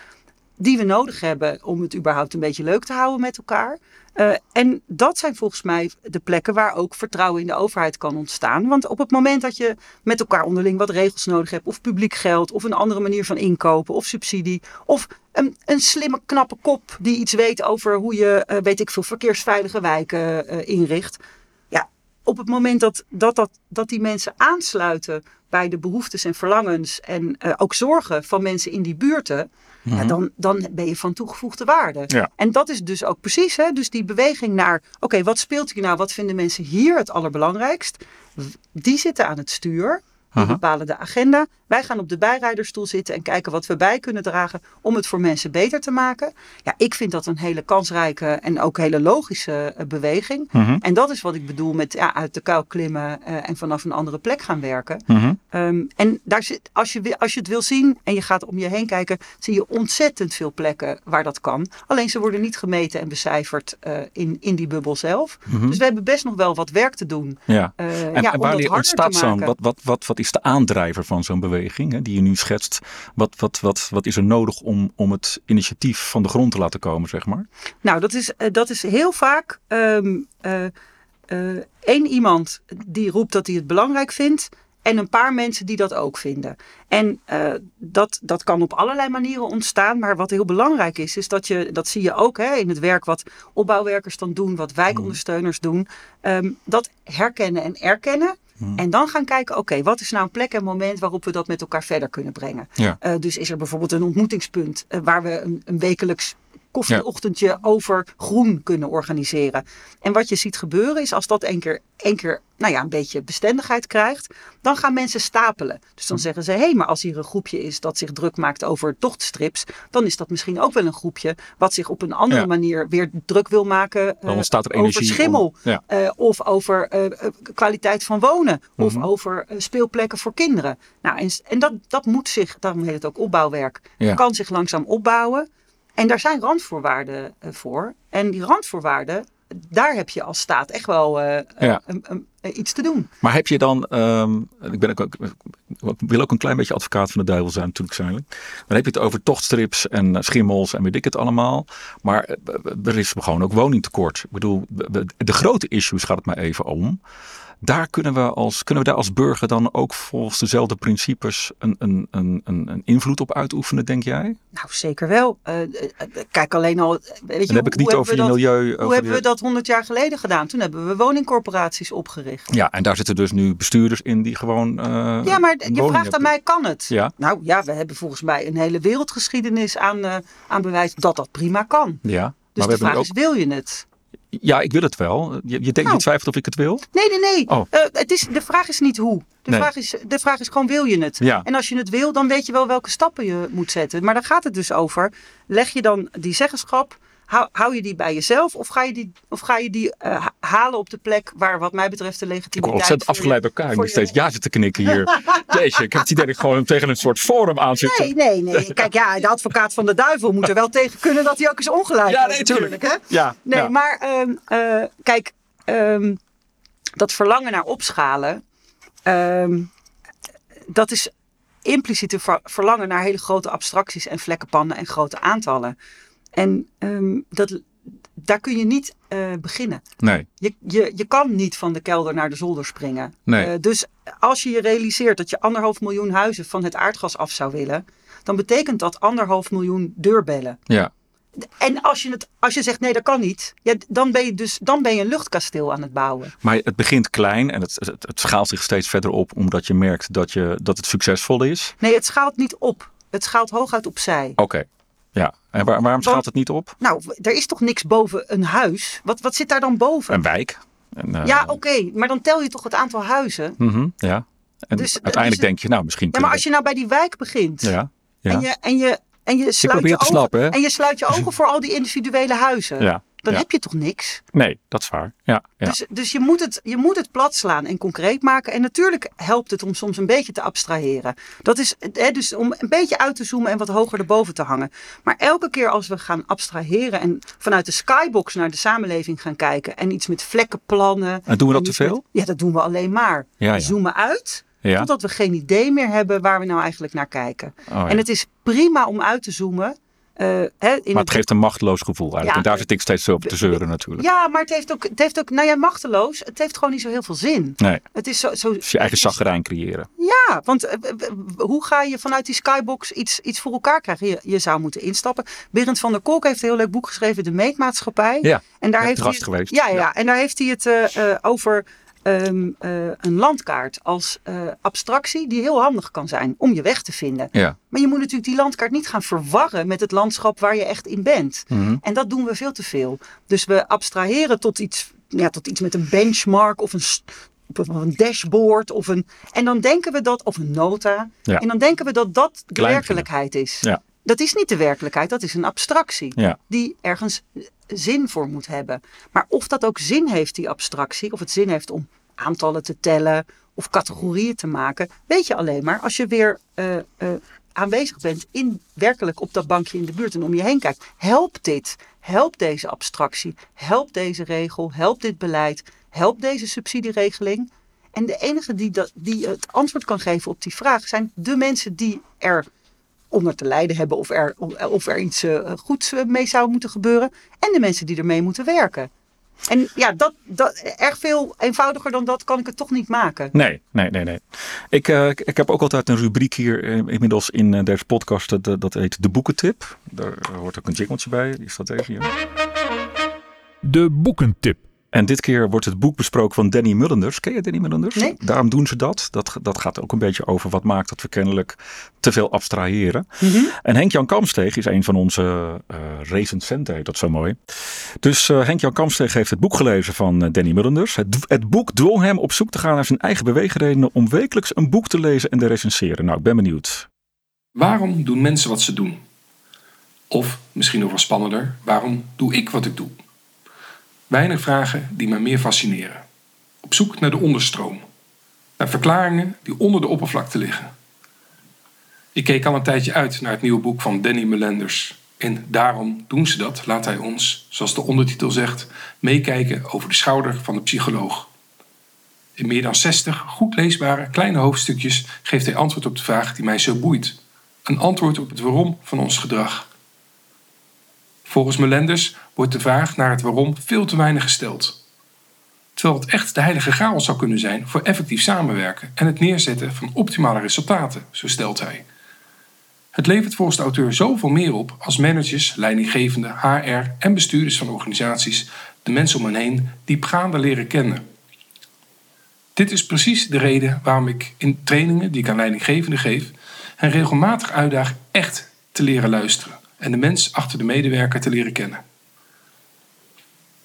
die we nodig hebben om het überhaupt een beetje leuk te houden met elkaar. Eh, en dat zijn volgens mij de plekken waar ook vertrouwen in de overheid kan ontstaan. Want op het moment dat je met elkaar onderling wat regels nodig hebt, of publiek geld, of een andere manier van inkopen, of subsidie, of een, een slimme, knappe kop die iets weet over hoe je, eh, weet ik veel, verkeersveilige wijken eh, inricht. Ja, op het moment dat, dat, dat, dat die mensen aansluiten bij de behoeftes en verlangens en eh, ook zorgen van mensen in die buurten, ja, dan, dan ben je van toegevoegde waarde. Ja. En dat is dus ook precies, hè, dus die beweging naar, oké, wat speelt hier nou? Wat vinden mensen hier het allerbelangrijkst? Die zitten aan het stuur. Die bepalen de agenda. Wij gaan op de bijrijderstoel zitten en kijken wat we bij kunnen dragen om het voor mensen beter te maken. Ja, ik vind dat een hele kansrijke en ook hele logische eh, beweging. Mhm. En dat is wat ik bedoel met ja, uit de kuil klimmen eh, en vanaf een andere plek gaan werken. Mhm. Ehm, en daar zit, als, je, als je het wil zien en je gaat om je heen kijken, zie je ontzettend veel plekken waar dat kan. Alleen ze worden niet gemeten en becijferd eh, in, in die bubbel zelf. Dus we hebben best nog wel wat werk te doen. Ja. En, ja, en ontstaat zo'n, wat, wat, wat, wat is de aandrijver van zo'n beweging hè, die je nu schetst? Wat, wat, wat, wat is er nodig om, om het initiatief van de grond te laten komen, zeg maar? Nou, dat is, eh, dat is heel vaak ehm, eh, eh, één iemand die roept dat hij het belangrijk vindt. En een paar mensen die dat ook vinden. En dat, dat kan op allerlei manieren ontstaan. Maar wat heel belangrijk is, is dat je, dat zie je ook hè, in het werk wat opbouwwerkers dan doen, wat wijkondersteuners doen. ehm, dat herkennen en erkennen. En dan gaan kijken, oké, wat is nou een plek en moment waarop we dat met elkaar verder kunnen brengen. Ja. Eh, dus is er bijvoorbeeld een ontmoetingspunt eh, waar we een, een wekelijks koffieochtendje over groen kunnen organiseren. En wat je ziet gebeuren is als dat één keer, één keer nou ja, een beetje bestendigheid krijgt, dan gaan mensen stapelen. Dus dan zeggen ze, hé, hey, maar als hier een groepje is dat zich druk maakt over tochtstrips, dan is dat misschien ook wel een groepje wat zich op een andere Ja. manier weer druk wil maken er over om- schimmel. ja. eh, of over eh, kwaliteit van wonen. Of Mhm. over speelplekken voor kinderen. Nou, en, en dat, dat moet zich, daarom heet het ook opbouwwerk, Ja. kan zich langzaam opbouwen. En daar zijn randvoorwaarden eh, voor. En die randvoorwaarden, daar heb je als staat echt wel eh, eh, Ja. iets te doen. Maar heb je dan, ehm, ik, ben ook, ik wil ook een klein beetje advocaat van de duivel zijn natuurlijk zijn. Dan heb je het over tochtstrips en schimmels en weet ik het allemaal. Maar er is gewoon ook woningtekort. Ik bedoel, de grote issues gaat het maar even om. Daar kunnen we, als, kunnen we daar als burger dan ook volgens dezelfde principes een, een, een, een, invloed op uitoefenen, denk jij? Nou, zeker wel. Eh, eh, eh, kijk alleen al. Weet je, dan heb ik hoe het niet over we je milieu. Hoe hebben we dat honderd jaar geleden gedaan? Toen hebben we woningcorporaties opgericht. Ja, en daar zitten dus nu bestuurders in die gewoon. Ja, maar je vraagt hebben. aan mij, kan het? Ja. Nou ja, we hebben volgens mij een hele wereldgeschiedenis aan, aan bewijs dat dat prima kan. Ja, Dus maar de vraag ook. is, wil je het? Ja, ik wil het wel. Je, je denkt, je Nou. twijfelt of ik het wil? Nee, nee, nee. Oh. Eh, het is, de vraag is niet hoe. De, Nee. vraag is, de vraag is gewoon, wil je het? Ja. En als je het wil, dan weet je wel welke stappen je moet zetten. Maar daar gaat het dus over. Leg je dan die zeggenschap, hou, hou je die bij jezelf? Of ga je die, of ga je die eh, ha- halen op de plek waar wat mij betreft de Ik legitimiteit... word ontzettend afgeleid bij elkaar. Ik moet steeds ja zitten knikken hier. Jeetje, ik heb het idee dat ik gewoon tegen een soort forum aan zit. Nee, nee, nee. Kijk, ja, de advocaat van de duivel moet er wel tegen kunnen dat hij ook eens ongelijk Ja, heeft. nee, tuurlijk. hè? Ja, Nee, ja. maar ehm, eh, kijk, ehm, dat verlangen naar opschalen, ehm, dat is impliciete ver- verlangen naar hele grote abstracties en vlekkenpannen en grote aantallen. En ehm, dat, daar kun je niet eh, beginnen. Nee. Je, je, je kan niet van de kelder naar de zolder springen. Nee. Eh, dus als je je realiseert dat je anderhalf miljoen huizen van het aardgas af zou willen, dan betekent dat anderhalf miljoen deurbellen. Ja. En als je, het, als je zegt nee, dat kan niet, ja, dan, ben je dus, dan ben je een luchtkasteel aan het bouwen. Maar het begint klein en het, het, het schaalt zich steeds verder op omdat je merkt dat, je, dat het succesvol is. Nee, het schaalt niet op. Het schaalt hooguit opzij. Oké. Ja. En waar, waarom schaalt het niet op? Nou, er is toch niks boven een huis? Wat, wat zit daar dan boven? Een wijk. En, eh, Ja, oké, maar dan tel je toch het aantal huizen. mhm, ja. En Dus- uiteindelijk dus- denk je, nou misschien Ja, maar als je nou bij die wijk begint Ja. Ja. en, je, en, je, en je sluit je te ogen, en je sluit je ogen voor al die individuele huizen, ja. Dan ja. heb je toch niks? Nee, dat is waar. Ja. ja. Dus, dus je, moet het, je moet het plat slaan en concreet maken. En natuurlijk helpt het om soms een beetje te abstraheren. Dat is hè, dus om een beetje uit te zoomen en wat hoger erboven te hangen. Maar elke keer als we gaan abstraheren en vanuit de skybox naar de samenleving gaan kijken en iets met vlekken plannen. En doen we dat te met- veel? ja, dat doen we alleen maar. Ja. Zoomen uit totdat we geen idee meer hebben waar we nou eigenlijk naar kijken. Oh. En het is prima om uit te zoomen. Eh, hè, in Maar het geeft een machteloos gevoel eigenlijk. Ja. en daar zit ik steeds zo op te zeuren natuurlijk. Ja, maar het heeft ook, het heeft ook, nou ja, machteloos. Het heeft gewoon niet zo heel veel zin. Nee. Het is zo, zo, Dus je eigen zagrijn creëren. Ja, want eh, hoe ga je vanuit die skybox iets, iets voor elkaar krijgen? Je, je zou moeten instappen. Berend van der Kolk heeft een heel leuk boek geschreven, De Meetmaatschappij. Ja, en daar heeft hij geweest. Ja, ja, Ja. en daar heeft hij het eh, over ehm, eh, een landkaart als eh, abstractie die heel handig kan zijn om je weg te vinden. Ja. Maar je moet natuurlijk die landkaart niet gaan verwarren met het landschap waar je echt in bent. Mhm. En dat doen we veel te veel. Dus we abstraheren tot iets, ja, tot iets met een benchmark of een, of een dashboard. Of een, en dan denken we dat, of een nota. Ja. En dan denken we dat dat de Klein werkelijkheid is. Ja. Dat is niet de werkelijkheid, dat is een abstractie. Ja. Die ergens zin voor moet hebben. Maar of dat ook zin heeft, die abstractie, of het zin heeft om aantallen te tellen of categorieën te maken, weet je alleen maar als je weer eh, eh, aanwezig bent in werkelijk op dat bankje in de buurt en om je heen kijkt. Helpt dit? Helpt deze abstractie? Helpt deze regel? Helpt dit beleid? Helpt deze subsidieregeling? En de enige die, dat, die het antwoord kan geven op die vraag zijn de mensen die er onder te lijden hebben of er, of er iets eh, goeds eh, mee zou moeten gebeuren. En de mensen die ermee moeten werken. En ja, dat, dat, erg veel eenvoudiger dan dat kan ik het toch niet maken. Nee, nee, nee, nee. Ik, eh, ik- heb ook altijd een rubriek hier eh, inmiddels in eh, deze podcast. Dat, dat- dat heet de boekentip. Daar hoort ook een jingletje bij. Die staat deze hier. De boekentip. En dit keer wordt het boek besproken van Danny Mullenders. Ken je Danny Mullenders? Nee. Daarom doen ze dat. dat. Dat gaat ook een beetje over wat maakt dat we kennelijk te veel abstraheren. En Henk-Jan Kamsteeg is een van onze eh recensenten, heet dat zo mooi. Dus eh, Henk-Jan Kamsteeg heeft het boek gelezen van eh, Danny Mullenders. Het, het boek dwong hem op zoek te gaan naar zijn eigen beweegredenen om wekelijks een boek te lezen en te recenseren. Nou, ik ben benieuwd. Waarom doen mensen wat ze doen? Of, misschien nog wel spannender, waarom doe ik wat ik doe? Weinig vragen die me meer fascineren. Op zoek naar de onderstroom. Naar verklaringen die onder de oppervlakte liggen. Ik keek al een tijdje uit naar het nieuwe boek van Danny Melenders. En daarom doen ze dat, laat hij ons, zoals de ondertitel zegt, meekijken over de schouder van de psycholoog. In meer dan 60 goed leesbare kleine hoofdstukjes geeft hij antwoord op de vraag die mij zo boeit. Een antwoord op het waarom van ons gedrag. Volgens Melenders wordt de vraag naar het waarom veel te weinig gesteld. Terwijl het echt de heilige graal zou kunnen zijn voor effectief samenwerken en het neerzetten van optimale resultaten, zo stelt hij. Het levert volgens de auteur zoveel meer op als managers, leidinggevenden, HR en bestuurders van organisaties de mensen om hen heen diepgaander leren kennen. Dit is precies de reden waarom ik in trainingen die ik aan leidinggevenden geef, hen regelmatig uitdaag echt te leren luisteren en de mens achter de medewerker te leren kennen.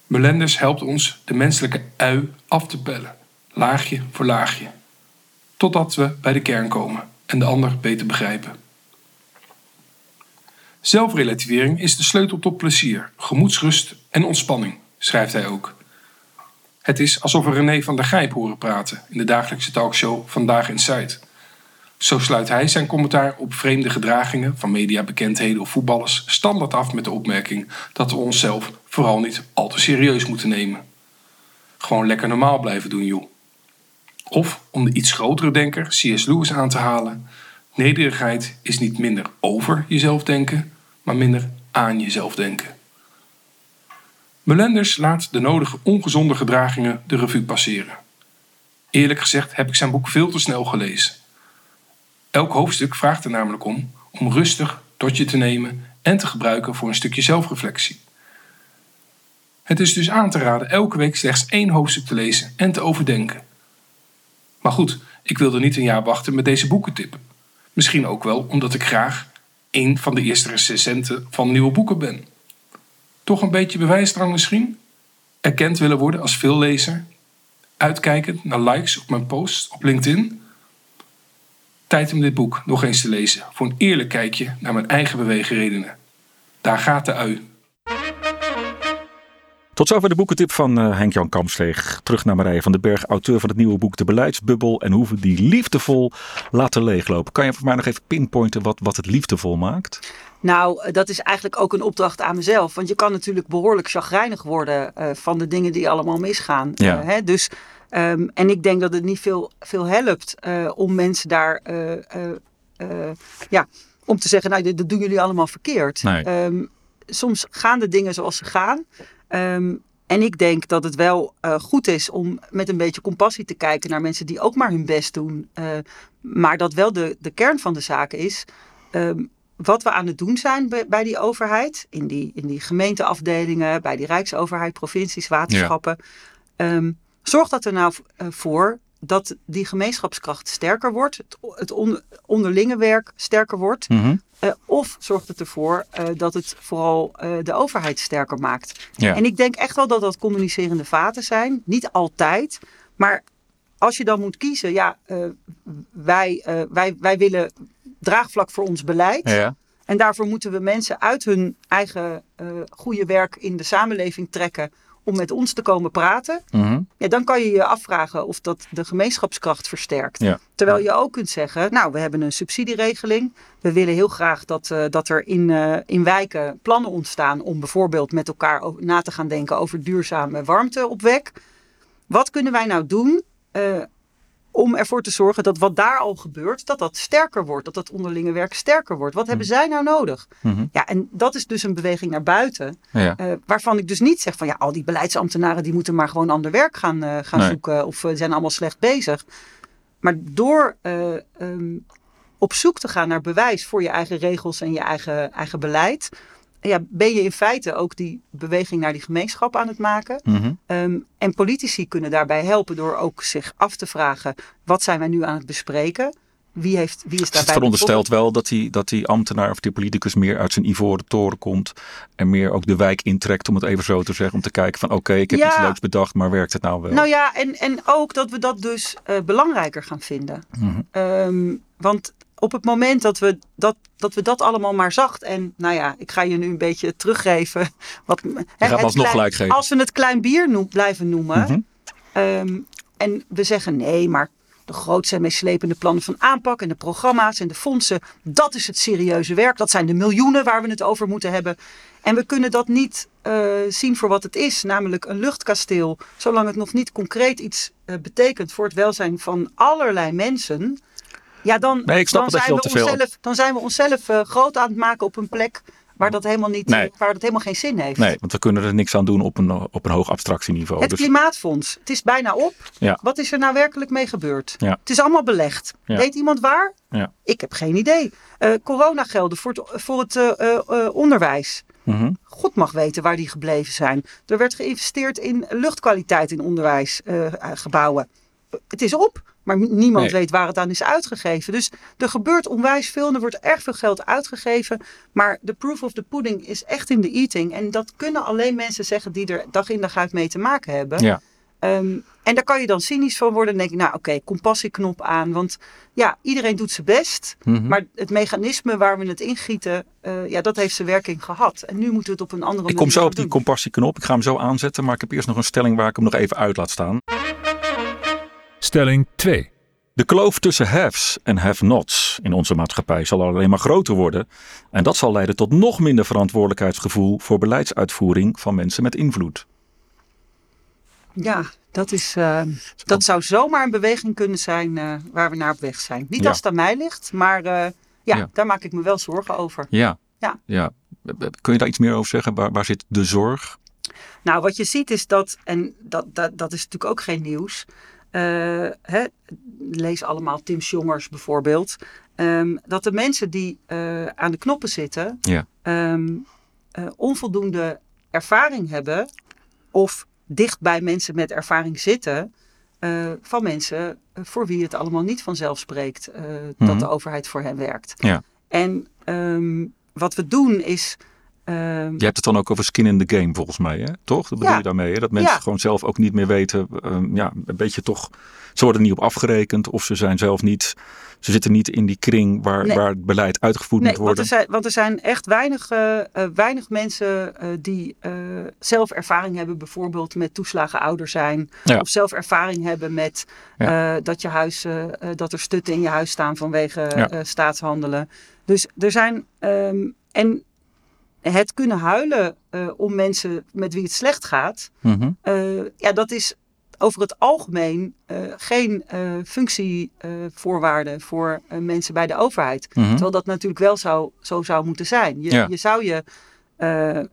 Melenders helpt ons de menselijke ui af te pellen, laagje voor laagje, totdat we bij de kern komen en de ander beter begrijpen. Zelfrelativering is de sleutel tot plezier, gemoedsrust en ontspanning, schrijft hij ook. Het is alsof we René van der Gijp horen praten in de dagelijkse talkshow Vandaag in Zuid. Zo sluit hij zijn commentaar op vreemde gedragingen van mediabekendheden of voetballers standaard af met de opmerking dat we onszelf vooral niet al te serieus moeten nemen. Gewoon lekker normaal blijven doen, joh. Of om de iets grotere denker, C.S. Lewis, aan te halen: nederigheid is niet minder over jezelf denken, maar minder aan jezelf denken. Melenders laat de nodige ongezonde gedragingen de revue passeren. Eerlijk gezegd heb ik zijn boek veel te snel gelezen. Elk hoofdstuk vraagt er namelijk om om rustig tot je te nemen en te gebruiken voor een stukje zelfreflectie. Het is dus aan te raden elke week slechts één hoofdstuk te lezen en te overdenken. Maar goed, ik wilde niet een jaar wachten met deze boeken tippen. Misschien ook wel omdat ik graag een van de eerste recensenten van nieuwe boeken ben. Toch een beetje bewijsdrang misschien? Erkend willen worden als veellezer? Uitkijkend naar likes op mijn post op LinkedIn? Tijd om dit boek nog eens te lezen voor een eerlijk kijkje naar mijn eigen beweegredenen. Daar gaat de ui. Tot zover de boekentip van uh, Henk-Jan Kamsteeg. Terug naar Marije van den Berg, auteur van het nieuwe boek De Beleidsbubbel en hoe we die liefdevol laten leeglopen. Kan je voor mij nog even pinpointen wat, wat het liefdevol maakt? Nou, eh, dat is eigenlijk ook een opdracht aan mezelf. Want je kan natuurlijk behoorlijk chagrijnig worden uh, van de dingen die allemaal misgaan. Ja. Uh, hè? Dus, um, en ik denk dat het niet veel, veel helpt om mensen daar, ja, om te zeggen, nou, dat doen jullie allemaal verkeerd. Nee. Um, soms gaan de dingen zoals ze gaan. Um, en ik denk dat het wel uh, goed is om met een beetje compassie te kijken naar mensen die ook maar hun best doen. Uh, maar dat wel de, de kern van de zaak is. Um, wat we aan het doen zijn bij, bij, die overheid, in die, in die gemeenteafdelingen, bij die Rijksoverheid, provincies, waterschappen. Ja. Um, zorg dat er nou uh, voor dat die gemeenschapskracht sterker wordt, het, het on, onderlinge werk sterker wordt. Mm -hmm. Uh, of zorgt het ervoor uh, dat het vooral uh, de overheid sterker maakt. Ja. En ik denk echt wel dat dat communicerende vaten zijn. Niet altijd, maar als je dan moet kiezen, ja, wij, wij, wij willen draagvlak voor ons beleid. Ja. En daarvoor moeten we mensen uit hun eigen goede werk in de samenleving trekken om met ons te komen praten. Mm -hmm. ja, dan kan je je afvragen of dat de gemeenschapskracht versterkt. Ja. Terwijl je ook kunt zeggen, nou, we hebben een subsidieregeling. We willen heel graag dat, uh, dat er in, uh, in wijken plannen ontstaan om bijvoorbeeld met elkaar na te gaan denken over duurzame warmteopwek. Wat kunnen wij nou doen uh, om ervoor te zorgen dat wat daar al gebeurt, dat dat sterker wordt, dat dat onderlinge werk sterker wordt. Wat hebben zij nou nodig? Mm -hmm. Ja, en dat is dus een beweging naar buiten, ja. uh, waarvan ik dus niet zeg van ja, al die beleidsambtenaren die moeten maar gewoon ander werk gaan, uh, gaan nee. zoeken of uh, zijn allemaal slecht bezig. Maar door um, op zoek te gaan naar bewijs voor je eigen regels en je eigen, eigen beleid, ja, ben je in feite ook die beweging naar die gemeenschap aan het maken. Mm -hmm. um, en politici kunnen daarbij helpen door ook zich af te vragen: wat zijn wij nu aan het bespreken? Wie, heeft, wie is dus daarbij het veronderstelt wel dat die, dat die ambtenaar of die politicus meer uit zijn ivoren toren komt. En meer ook de wijk intrekt, om het even zo te zeggen. Om te kijken van oké, okay, ik heb ja. iets leuks bedacht, maar werkt het nou wel? Nou ja, en, en ook dat we dat dus uh, belangrijker gaan vinden. Mm -hmm. um, want op het moment dat we dat, dat we dat allemaal maar zacht en nou ja, ik ga je nu een beetje teruggeven. Wat, je gaat ons nog gelijk geven. Als we het klein bier noem, blijven noemen. Mm -hmm. um, en we zeggen nee, maar de grootste en meeslepende plannen van aanpak en de programma's en de fondsen, dat is het serieuze werk. Dat zijn de miljoenen waar we het over moeten hebben. En we kunnen dat niet uh, zien voor wat het is, namelijk een luchtkasteel, zolang het nog niet concreet iets uh, betekent voor het welzijn van allerlei mensen. Ja, dan, nee, dan, zijn, we onszelf, dan zijn we onszelf uh, groot aan het maken op een plek waar dat helemaal, niet, nee. waar dat helemaal geen zin heeft. Nee, want we kunnen er niks aan doen op een, op een hoog abstractieniveau. Het dus... Klimaatfonds, het is bijna op. Ja. Wat is er nou werkelijk mee gebeurd? Ja. Het is allemaal belegd. Ja. Weet iemand waar? Ja. Ik heb geen idee. Uh, coronagelden voor het, voor het uh, onderwijs. Mm -hmm. God mag weten waar die gebleven zijn. Er werd geïnvesteerd in luchtkwaliteit in onderwijsgebouwen. Het is op. Maar niemand Nee. weet waar het aan is uitgegeven. Dus er gebeurt onwijs veel en er wordt erg veel geld uitgegeven. Maar de proof of the pudding is echt in de eating. En dat kunnen alleen mensen zeggen die er dag in dag uit mee te maken hebben. Ja. Um, en daar kan je dan cynisch van worden. Dan denk ik, nou oké, okay, compassieknop aan. Want ja, iedereen doet zijn best. Mhm. Maar het mechanisme waar we het ingieten, uh, ja, dat heeft zijn werking gehad. En nu moeten we het op een andere manier Ik kom zo op die compassieknop. Ik ga hem zo aanzetten. Maar ik heb eerst nog een stelling waar ik hem nog even uit laat staan. Stelling 2. De kloof tussen haves en have-nots in onze maatschappij zal alleen maar groter worden. En dat zal leiden tot nog minder verantwoordelijkheidsgevoel voor beleidsuitvoering van mensen met invloed. Ja, dat, is, uh, dat zou zomaar een beweging kunnen zijn uh, waar we naar op weg zijn. Niet Ja. als het aan mij ligt, maar uh, ja, Ja. daar maak ik me wel zorgen over. Ja. Ja. ja. Kun je daar iets meer over zeggen? Waar, waar zit de zorg? Nou, wat je ziet is dat, en dat, dat, dat is natuurlijk ook geen nieuws. Uh, hè, lees allemaal Tim Jongers bijvoorbeeld. Um, dat de mensen die uh, aan de knoppen zitten, Ja. um, uh, onvoldoende ervaring hebben. Of dicht bij mensen met ervaring zitten. Uh, van mensen voor wie het allemaal niet vanzelf spreekt uh, Mhm. dat de overheid voor hen werkt. Ja. En um, wat we doen is. Um, Je hebt het dan ook over skin in the game volgens mij, hè? toch? Dat bedoel Ja. je daarmee, hè? Dat mensen Ja. gewoon zelf ook niet meer weten, um, ja, een beetje toch, ze worden niet op afgerekend of ze zijn zelf niet, ze zitten niet in die kring waar, Nee. waar het beleid uitgevoerd Nee, moet want worden. er, zijn, want er zijn echt weinig, eh, weinig mensen eh, die zelf ervaring hebben, bijvoorbeeld met toeslagen ouder zijn. Ja. Of zelf ervaring hebben met dat, je huis, dat er stutten in je huis staan vanwege staatshandelen. Dus er zijn. ehm, en het kunnen huilen eh, om mensen met wie het slecht gaat. Mhm. eh, ja, dat is over het algemeen eh, geen functievoorwaarde voor mensen bij de overheid. Mhm. Terwijl dat natuurlijk wel zou, zo zou moeten zijn. Je, Ja. je zou je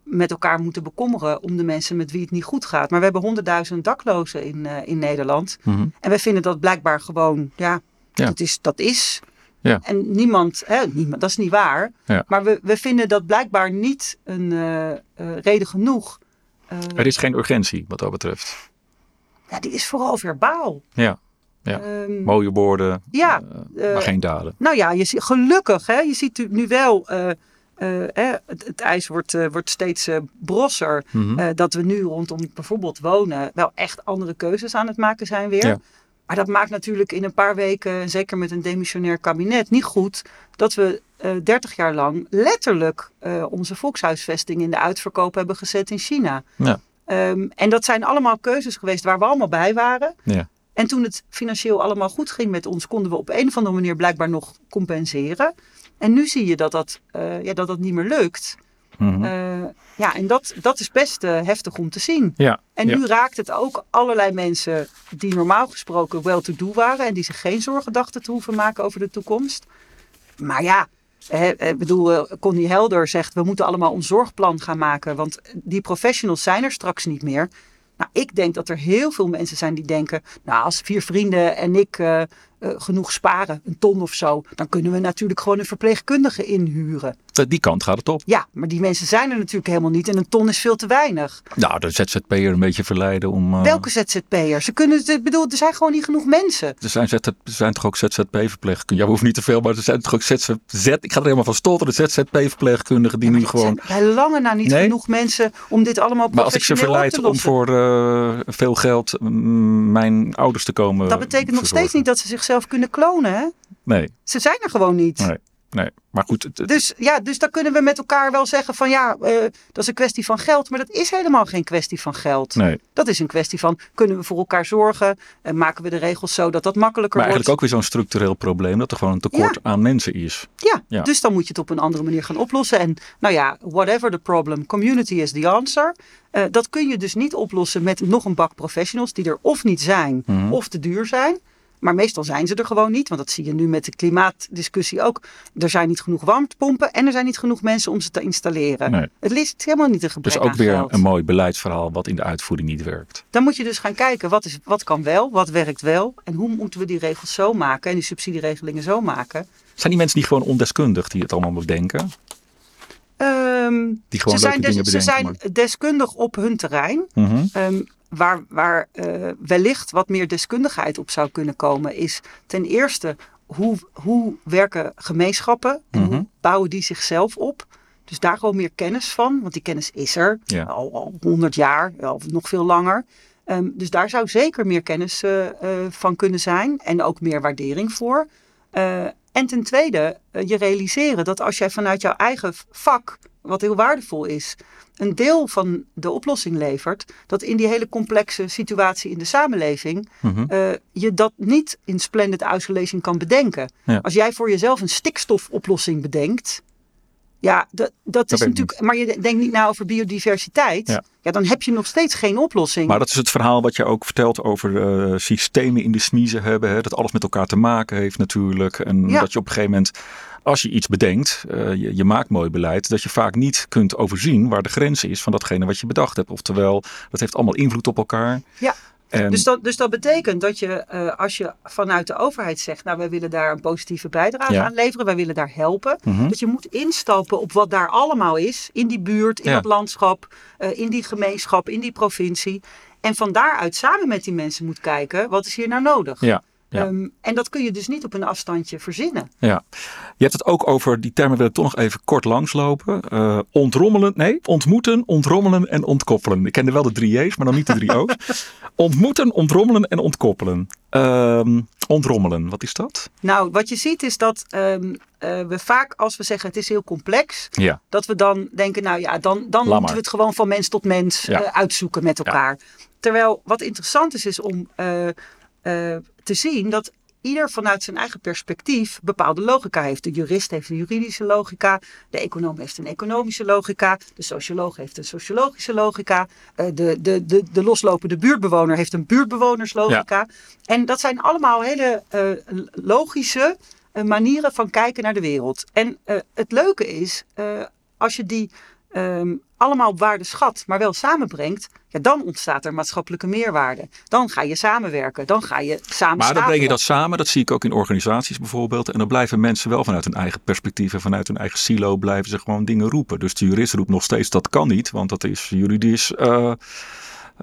met elkaar moeten bekommeren om de mensen met wie het niet goed gaat. Maar we hebben honderdduizend daklozen in, in Nederland. Mhm. En wij vinden dat blijkbaar gewoon, ja, Ja. Dat, is, dat is. Ja. En niemand, hè, niemand, dat is niet waar. Ja. Maar we, we vinden dat blijkbaar niet een eh, eh, reden genoeg. Eh, Er is geen urgentie wat dat betreft. ja, die is vooral verbaal. Ja, Ja. Ehm, mooie woorden, ja, maar geen daden. Nou ja, je ziet, gelukkig, hè, je ziet nu- wel, eh, eh, hè, het, het ijs wordt, wordt steeds brosser. Mhm. Dat we nu rondom bijvoorbeeld wonen wel echt andere keuzes aan het maken zijn weer. Ja. Maar dat maakt natuurlijk in een paar weken, en zeker met een demissionair kabinet, niet goed dat we eh 30 jaar lang letterlijk eh, onze volkshuisvesting in de uitverkoop hebben gezet in China. Ja. Ehm, en dat zijn allemaal keuzes geweest waar we allemaal bij waren. Ja. En toen het financieel allemaal goed ging met ons, konden we op een of andere manier blijkbaar nog compenseren. En nu zie je dat dat, eh, ja, dat, dat niet meer lukt. Eh, ja, en dat, dat is best eh, heftig om te zien. ja. En ja. nu raakt het ook allerlei mensen die normaal gesproken well-to-do waren en die zich geen zorgen dachten te hoeven maken over de toekomst. Maar ja, ik bedoel, eh, Connie Helder zegt we moeten allemaal ons zorgplan gaan maken, want die professionals zijn er straks niet meer. Nou, ik denk dat er heel veel mensen zijn die denken, nou, als vier vrienden en ik eh, eh, genoeg sparen, een ton of zo, dan kunnen we natuurlijk gewoon een verpleegkundige inhuren. Die kant gaat het op. Ja, maar die mensen zijn er natuurlijk helemaal niet en een ton is veel te weinig. Nou, de ZZP'er een beetje verleiden om... eh, Welke ZZP'ers? Ze kunnen, ik bedoel, er zijn gewoon niet genoeg mensen. Er zijn, ZZ, er zijn toch ook ZZP-verpleegkundigen? Ja, hoeven niet te veel, maar er zijn toch ook ZZ... Ik ga er helemaal van stotteren. ZZP-verpleegkundigen die nu gewoon... bij lange na niet Nee? genoeg mensen om dit allemaal Maar als ik ze professioneel verleid te om voor eh, veel geld mm, mijn ouders te komen Dat betekent nog steeds niet dat ze zichzelf kunnen klonen. Hè? Nee, Ze zijn er gewoon niet. nee, nee. Maar goed, het- het- Dus ja, dus dan kunnen we met elkaar wel zeggen van ja, eh, dat is een kwestie van geld. Maar dat is helemaal geen kwestie van geld. nee. Dat is een kwestie van kunnen we voor elkaar zorgen? En maken we de regels zo dat dat makkelijker Maar wordt? eigenlijk ook weer zo'n structureel probleem dat er gewoon een tekort Ja. aan mensen is. Ja, Ja. dus dan moet je het op een andere manier gaan oplossen. En nou ja, whatever the problem, community is the answer. Eh, dat kun je dus niet oplossen met nog een bak professionals die er of niet zijn Mhm. of te duur zijn. Maar meestal zijn ze er gewoon niet, want dat zie je nu met de klimaatdiscussie ook. Er zijn niet genoeg warmtepompen en er zijn niet genoeg mensen om ze te installeren. Nee. Het ligt helemaal niet een gebrek Dus ook weer geld. een mooi beleidsverhaal wat in de uitvoering niet werkt. Dan moet je dus gaan kijken wat, is, wat kan wel, wat werkt wel en hoe moeten we die regels zo maken en die subsidieregelingen zo maken. Zijn die mensen niet gewoon ondeskundig die het allemaal bedenken? Die gewoon ze leuke zijn, ze zijn maar- deskundig op hun terrein. Mhm. Ehm, waar waar eh, wellicht wat meer deskundigheid op zou kunnen komen, is ten eerste hoe, hoe werken gemeenschappen en Mhm. hoe bouwen die zichzelf op. Dus daar gewoon meer kennis van, want die kennis is er Ja. al, al 100 jaar of nog veel langer. Ehm, dus daar zou zeker meer kennis eh, eh, van kunnen zijn en ook meer waardering voor. En ten tweede, eh, je realiseren dat als jij vanuit jouw eigen vak, wat heel waardevol is, een deel van de oplossing levert, dat in die hele complexe situatie in de samenleving, Mhm. eh, je dat niet in splendid isolation kan bedenken. Ja. Als jij voor jezelf een stikstofoplossing bedenkt, Ja, dat, dat is natuurlijk. Maar je denkt niet na over biodiversiteit. Ja. Ja. dan heb je nog steeds geen oplossing. Maar dat is het verhaal wat je ook vertelt over eh, systemen in de smiezen hebben. Hè? Dat alles met elkaar te maken heeft natuurlijk. En Ja. dat je op een gegeven moment, als je iets bedenkt, eh, je, je maakt mooi beleid, dat je vaak niet kunt overzien waar de grens is van datgene wat je bedacht hebt. Oftewel, dat heeft allemaal invloed op elkaar. Ja. En, Dus dat, dus dat betekent dat je, eh, als je vanuit de overheid zegt, nou wij willen daar een positieve bijdrage Ja. aan leveren, wij willen daar helpen, Mhm. dat je moet instappen op wat daar allemaal is, in die buurt, in Ja. dat landschap, eh, in die gemeenschap, in die provincie. En van daaruit samen met die mensen moet kijken, wat is hier nou nodig? ja, ja. Ehm, en dat kun je dus niet op een afstandje verzinnen. Ja, je hebt het ook over, die termen wil ik toch nog even kort langslopen. Eh ontrommelen, nee, ontmoeten, ontrommelen en ontkoppelen. Ik kende wel de drie J's, maar dan niet de drie O's. ontmoeten, ontrommelen en ontkoppelen. Ehm, ontrommelen, wat is dat? Nou, wat je ziet is dat ehm, eh, we vaak, als we zeggen het is heel complex, Ja, dat we dan denken, nou ja, dan, dan moeten we het gewoon van mens tot mens Ja. eh, uitzoeken met elkaar. Terwijl wat interessant is, is om eh, te zien dat ieder vanuit zijn eigen perspectief bepaalde logica heeft. De jurist heeft een juridische logica, de econoom heeft een economische logica, de socioloog heeft een sociologische logica, eh, de, de, de, de loslopende buurtbewoner heeft een buurtbewonerslogica. En dat zijn allemaal hele eh, logische manieren van kijken naar de wereld. En het leuke is, als je die ehm, allemaal op waarde schat, maar wel samenbrengt, ja, dan ontstaat er maatschappelijke meerwaarde. Dan ga je samenwerken, dan ga je samen maar dan breng je dat samen, dat zie ik ook in organisaties bijvoorbeeld. En dan blijven mensen wel vanuit hun eigen perspectief en vanuit hun eigen silo blijven ze gewoon dingen roepen. Dus de jurist roept nog steeds dat kan niet, want dat is juridisch... eh,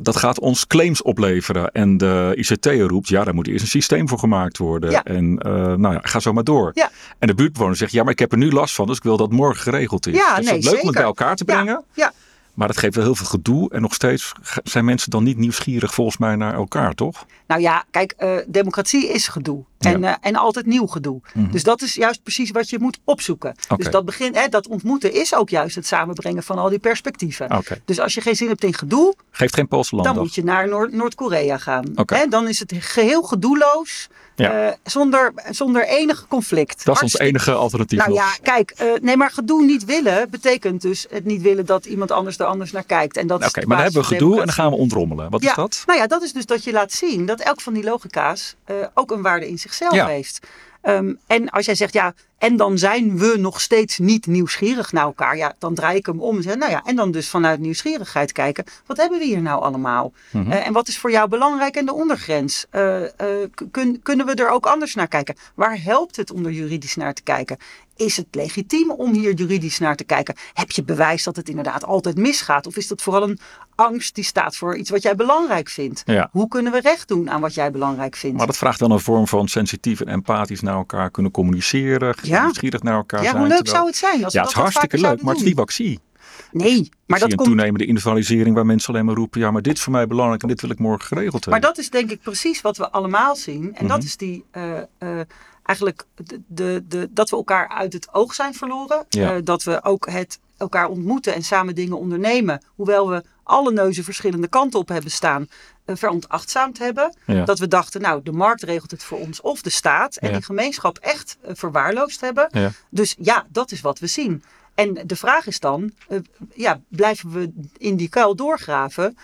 dat gaat ons claims opleveren. En de ICT roept, ja, daar moet eerst een systeem voor gemaakt worden. Ja. En eh, nou ja, ga zo maar door. Ja. En de buurtbewoner zegt, ja, maar ik heb er nu last van, dus ik wil dat morgen geregeld is. Ja, dus nee, het is leuk om het bij elkaar te brengen. Ja. Maar dat geeft wel heel veel gedoe. En nog steeds zijn mensen dan niet nieuwsgierig volgens mij naar elkaar, toch? Nou ja, kijk, eh, democratie is gedoe. Ja. En, eh, en altijd nieuw gedoe. Mhm. Dus dat is juist precies wat je moet opzoeken. Dus dat, begin, hè, dat ontmoeten is ook juist het samenbrengen van al die perspectieven. Dus als je geen zin hebt in gedoe, Geeft geen Poolse dan moet je naar Noord- Noord-Korea gaan. Hè, dan is het geheel gedoeloos, Ja. eh, zonder, zonder enig conflict. Dat is ons enige alternatief Nou nog. ja, kijk, eh, nee, maar gedoe niet willen betekent dus het niet willen dat iemand anders er anders naar kijkt. En dat Oké, maar dan hebben we gedoe en dan gaan we ontrommelen. Wat is dat? Nou ja, dat is dus dat je laat zien dat elk van die logica's ook een waarde in zichzelf Ja. heeft. Ehm, en als jij zegt, ja, en dan zijn we nog steeds niet nieuwsgierig naar elkaar. Ja, dan draai ik hem om en zeg, nou ja, en dan dus vanuit nieuwsgierigheid kijken. Wat hebben we hier nou allemaal? Mhm. Eh, en wat is voor jou belangrijk en de ondergrens? Eh, eh, kun- kunnen we er ook anders naar kijken? Waar helpt het om er juridisch naar te kijken? Is het legitiem om hier juridisch naar te kijken? Heb je bewijs dat het inderdaad altijd misgaat? Of is dat vooral een angst die staat voor iets wat jij belangrijk vindt? Ja. Hoe kunnen we recht doen aan wat jij belangrijk vindt? Maar dat vraagt wel een vorm van sensitief en empathisch naar elkaar kunnen communiceren. Ja. Nieuwsgierig naar elkaar ja, zijn. hoe leuk terwijl- zou het zijn als Ja, het is hartstikke leuk, maar het is niet wat ik zie. Nee, maar ik zie dat een komt toenemende individualisering waar mensen alleen maar roepen... ja, maar dit is voor mij belangrijk en dit wil ik morgen geregeld Maar hebben. dat is denk ik precies wat we allemaal zien. En dat Mhm. is die eh, eh, eigenlijk de, de, de, dat we elkaar uit het oog zijn verloren. Ja. Eh, dat we ook het elkaar ontmoeten en samen dingen ondernemen. Hoewel we alle neuzen verschillende kanten op hebben staan. eh, verontachtzaamd hebben. Ja. Dat we dachten, nou, de markt regelt het voor ons of de staat. En Ja. die gemeenschap echt eh, verwaarloosd hebben. Ja. Dus ja, dat is wat we zien. En de vraag is dan, eh, ja, blijven we in die kuil doorgraven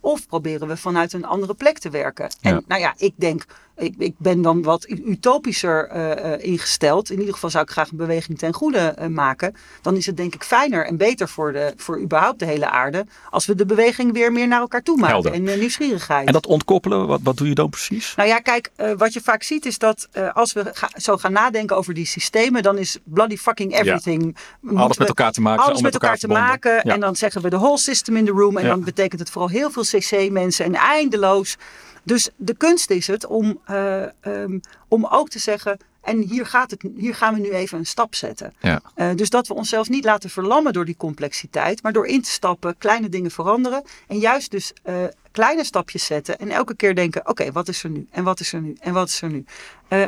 of proberen we vanuit een andere plek te werken? En nou ja, ik denk, ik, ik ben dan wat utopischer eh, eh, ingesteld. In ieder geval zou ik graag een beweging ten goede eh, maken. Dan is het denk ik fijner en beter voor, de, voor überhaupt de hele aarde als we de beweging weer meer naar elkaar toe maken Helder. en nieuwsgierigheid. En dat ontkoppelen, wat, wat doe je dan precies? Nou ja, kijk, wat je vaak ziet is dat als we ga- zo gaan nadenken over die systemen, dan is bloody fucking everything. Alles met elkaar te maken. alles met elkaar, te verbonden. maken. Ja. En dan zeggen we de whole system in the room. En Ja. dan betekent het vooral heel veel cc-mensen en eindeloos. Dus de kunst is het om, eh, ehm, om ook te zeggen. En hier, gaat het, hier gaan we nu even een stap zetten. Ja. Eh, dus dat we onszelf niet laten verlammen door die complexiteit, maar door in te stappen, kleine dingen veranderen. En juist dus eh, kleine stapjes zetten en elke keer denken: oké, wat is er nu? En wat is er nu? En wat is er nu?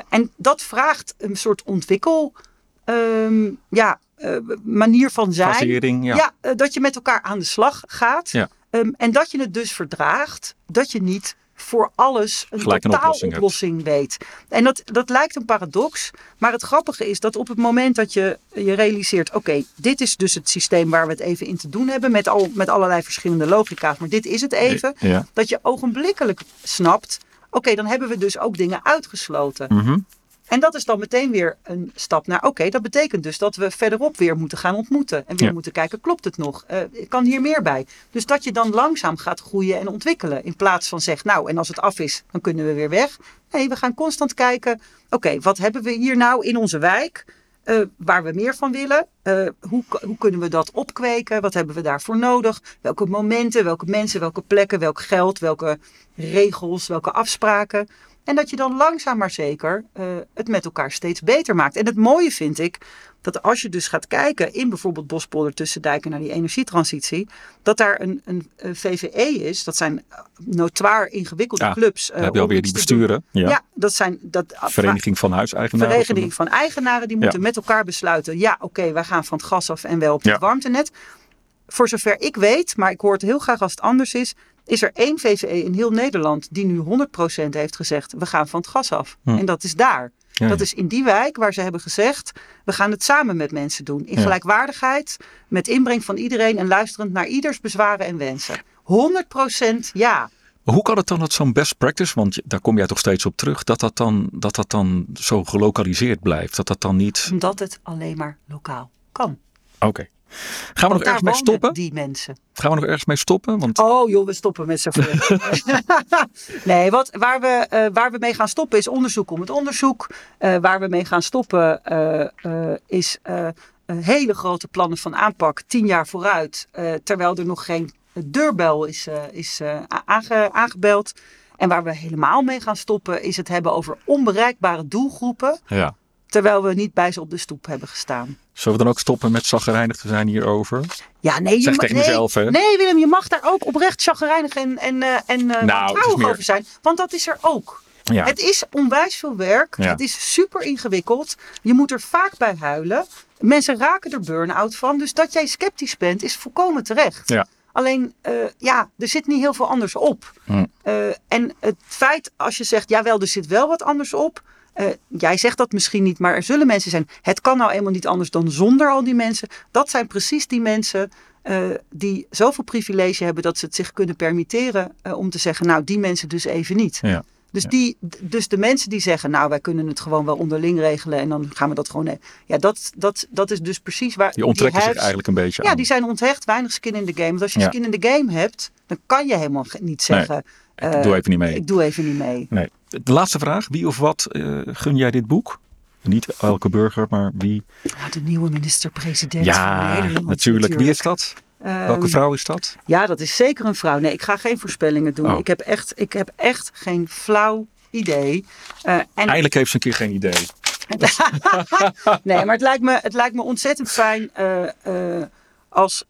En dat vraagt een soort ontwikkel. ehm, ja, manier van zijn. Fasering, ja. dat je met elkaar aan de slag gaat. Ja. Ehm, en dat je het dus verdraagt dat je niet voor alles een Gelijk een oplossing totaaloplossing weet. En dat, dat lijkt een paradox. Maar het grappige is dat op het moment dat je je realiseert... oké, dit is dus het systeem waar we het even in te doen hebben... met, al, met allerlei verschillende logica's, maar dit is het even... Ja. dat je ogenblikkelijk snapt... oké, dan hebben we dus ook dingen uitgesloten. Mhm. En dat is dan meteen weer een stap naar, oké, dat betekent dus dat we verderop weer moeten gaan ontmoeten. En weer Ja. moeten kijken, klopt het nog? Eh, kan hier meer bij? Dus dat je dan langzaam gaat groeien en ontwikkelen. In plaats van zegt, nou, en als het af is, dan kunnen we weer weg. Nee, we gaan constant kijken, oké, wat hebben we hier nou in onze wijk? eh, waar we meer van willen. Eh, hoe, hoe kunnen we dat opkweken? Wat hebben we daarvoor nodig? Welke momenten, welke mensen, welke plekken, welk geld, welke regels, welke afspraken? En dat je dan langzaam maar zeker eh, het met elkaar steeds beter maakt. En het mooie vind ik dat als je dus gaat kijken in bijvoorbeeld Bospolder Tussendijken naar die energietransitie, dat daar een, een, VVE is. Dat zijn eh, notoir ingewikkelde Ja, clubs. eh, heb je alweer die besturen. Ja. Ja, dat zijn dat Vereniging van huiseigenaren. vereniging van eigenaren die moeten met elkaar besluiten. Ja, oké, wij gaan van het gas af en wel op het Ja. warmtenet. Voor zover ik weet, maar ik hoor het heel graag als het anders is, is er één VVE in heel Nederland die nu 100% heeft gezegd: we gaan van het gas af. Hm. En dat is daar. Ja, Dat is in die wijk waar ze hebben gezegd: we gaan het samen met mensen doen. In Ja. gelijkwaardigheid, met inbreng van iedereen en luisterend naar ieders bezwaren en wensen. 100% ja. Hoe kan het dan dat zo'n best practice, want daar kom jij toch steeds op terug, dat dat dan, dat dat dan zo gelokaliseerd blijft? Dat dat dan niet. Omdat het alleen maar lokaal kan. Oké. Gaan we nog ergens mee stoppen? Die mensen. Gaan we nog ergens mee stoppen? Want Oh joh, we stoppen met zoveel. nee, wat, waar, we, eh, waar we mee gaan stoppen is onderzoek om het onderzoek. Eh, waar we mee gaan stoppen eh, is een hele grote plannen van aanpak, tien jaar vooruit. terwijl er nog geen deurbel is, is aange- aangebeld. En waar we helemaal mee gaan stoppen is het hebben over onbereikbare doelgroepen. ja. Terwijl we niet bij ze op de stoep hebben gestaan. Zullen we dan ook stoppen met zaggerijnig te zijn hierover? Ja, nee, je Zeg tegen nee, mezelf, hè? Nee, Willem, je mag daar ook oprecht chagrijnig en, en, eh, en Nou, meer- over zijn. Want dat is er ook. Ja. Het is onwijs veel werk. Ja. Het is super ingewikkeld. Je moet er vaak bij huilen. Mensen raken er burn-out van. Dus dat jij sceptisch bent, is volkomen terecht. Ja. Alleen, eh, ja, er zit niet heel veel anders op. Hm. En het feit als je zegt, jawel, er zit wel wat anders op. Eh, jij zegt dat misschien niet, maar er zullen mensen zijn. Het kan nou eenmaal niet anders dan zonder al die mensen. Dat zijn precies die mensen eh, die zoveel privilege hebben dat ze het zich kunnen permitteren eh, om te zeggen, nou, die mensen dus even niet. Ja. Dus, Ja. die, dus de mensen die zeggen, nou, wij kunnen het gewoon wel onderling regelen en dan gaan we dat gewoon. Ja, dat, dat, dat is dus precies waar. Die onttrekken zich eigenlijk een beetje Ja, aan. die zijn onthecht, weinig skin in de game. Want als je Ja. skin in de game hebt, dan kan je helemaal niet zeggen. Ik doe even niet mee. Ik doe even niet mee. Nee. De laatste vraag. Wie of wat eh, gun jij dit boek? Niet elke burger, maar wie? Ja, de nieuwe minister-president van Ja, Nederland. natuurlijk. Wie is dat? Ehm, Welke vrouw is dat? Ja, dat is zeker een vrouw. Nee, ik ga geen voorspellingen doen. Oh. Ik, heb echt, ik heb echt geen flauw idee. Eh, en Eindelijk heeft ze een keer geen idee. nee, maar het lijkt me, het lijkt me ontzettend fijn eh, als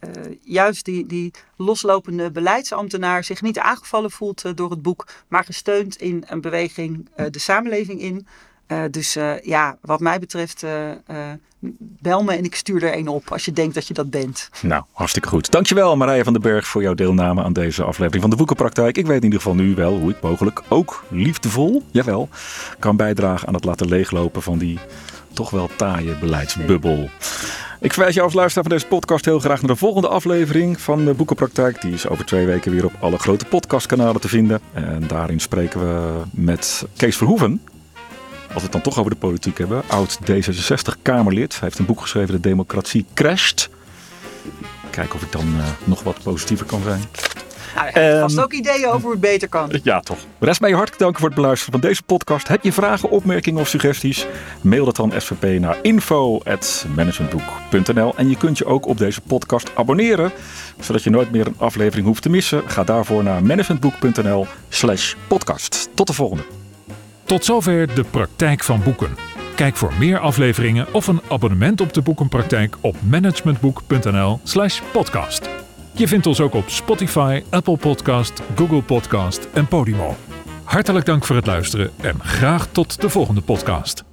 eh, juist die, die loslopende beleidsambtenaar zich niet aangevallen voelt eh, door het boek, maar gesteund in een beweging eh, de samenleving in. Dus ja, wat mij betreft, bel me en ik stuur er een op als je denkt dat je dat bent. Nou, hartstikke goed. Dankjewel Marije van den Berg voor jouw deelname aan deze aflevering van de Boekenpraktijk. Ik weet in ieder geval nu wel hoe ik mogelijk ook liefdevol, jawel, kan bijdragen aan het laten leeglopen van die toch wel taaie beleidsbubbel. Ik verwijs jou als luisteraar van deze podcast heel graag naar de volgende aflevering van de Boekenpraktijk. Die is over twee weken weer op alle grote podcastkanalen te vinden. En daarin spreken we met Kees Verhoeven. Als we het dan toch over de politiek hebben. Oud D66-Kamerlid. Hij heeft een boek geschreven, De Democratie Crasht. Kijken of ik dan eh, nog wat positiever kan zijn. Nou, je hebt Ehm, vast ook ideeën over hoe het beter kan. Ja, toch. Rest mij hartelijk dank voor het beluisteren van deze podcast. Heb je vragen, opmerkingen of suggesties? Mail dat dan SVP naar info.managementboek.nl En je kunt je ook op deze podcast abonneren, zodat je nooit meer een aflevering hoeft te missen. Ga daarvoor naar managementboek.nl slash podcast. Tot de volgende. Tot zover de praktijk van boeken. Kijk voor meer afleveringen of een abonnement op de boekenpraktijk op managementboek.nl/slash podcast. Je vindt ons ook op Spotify, Apple Podcast, Google Podcast en Podimo. Hartelijk dank voor het luisteren en graag tot de volgende podcast.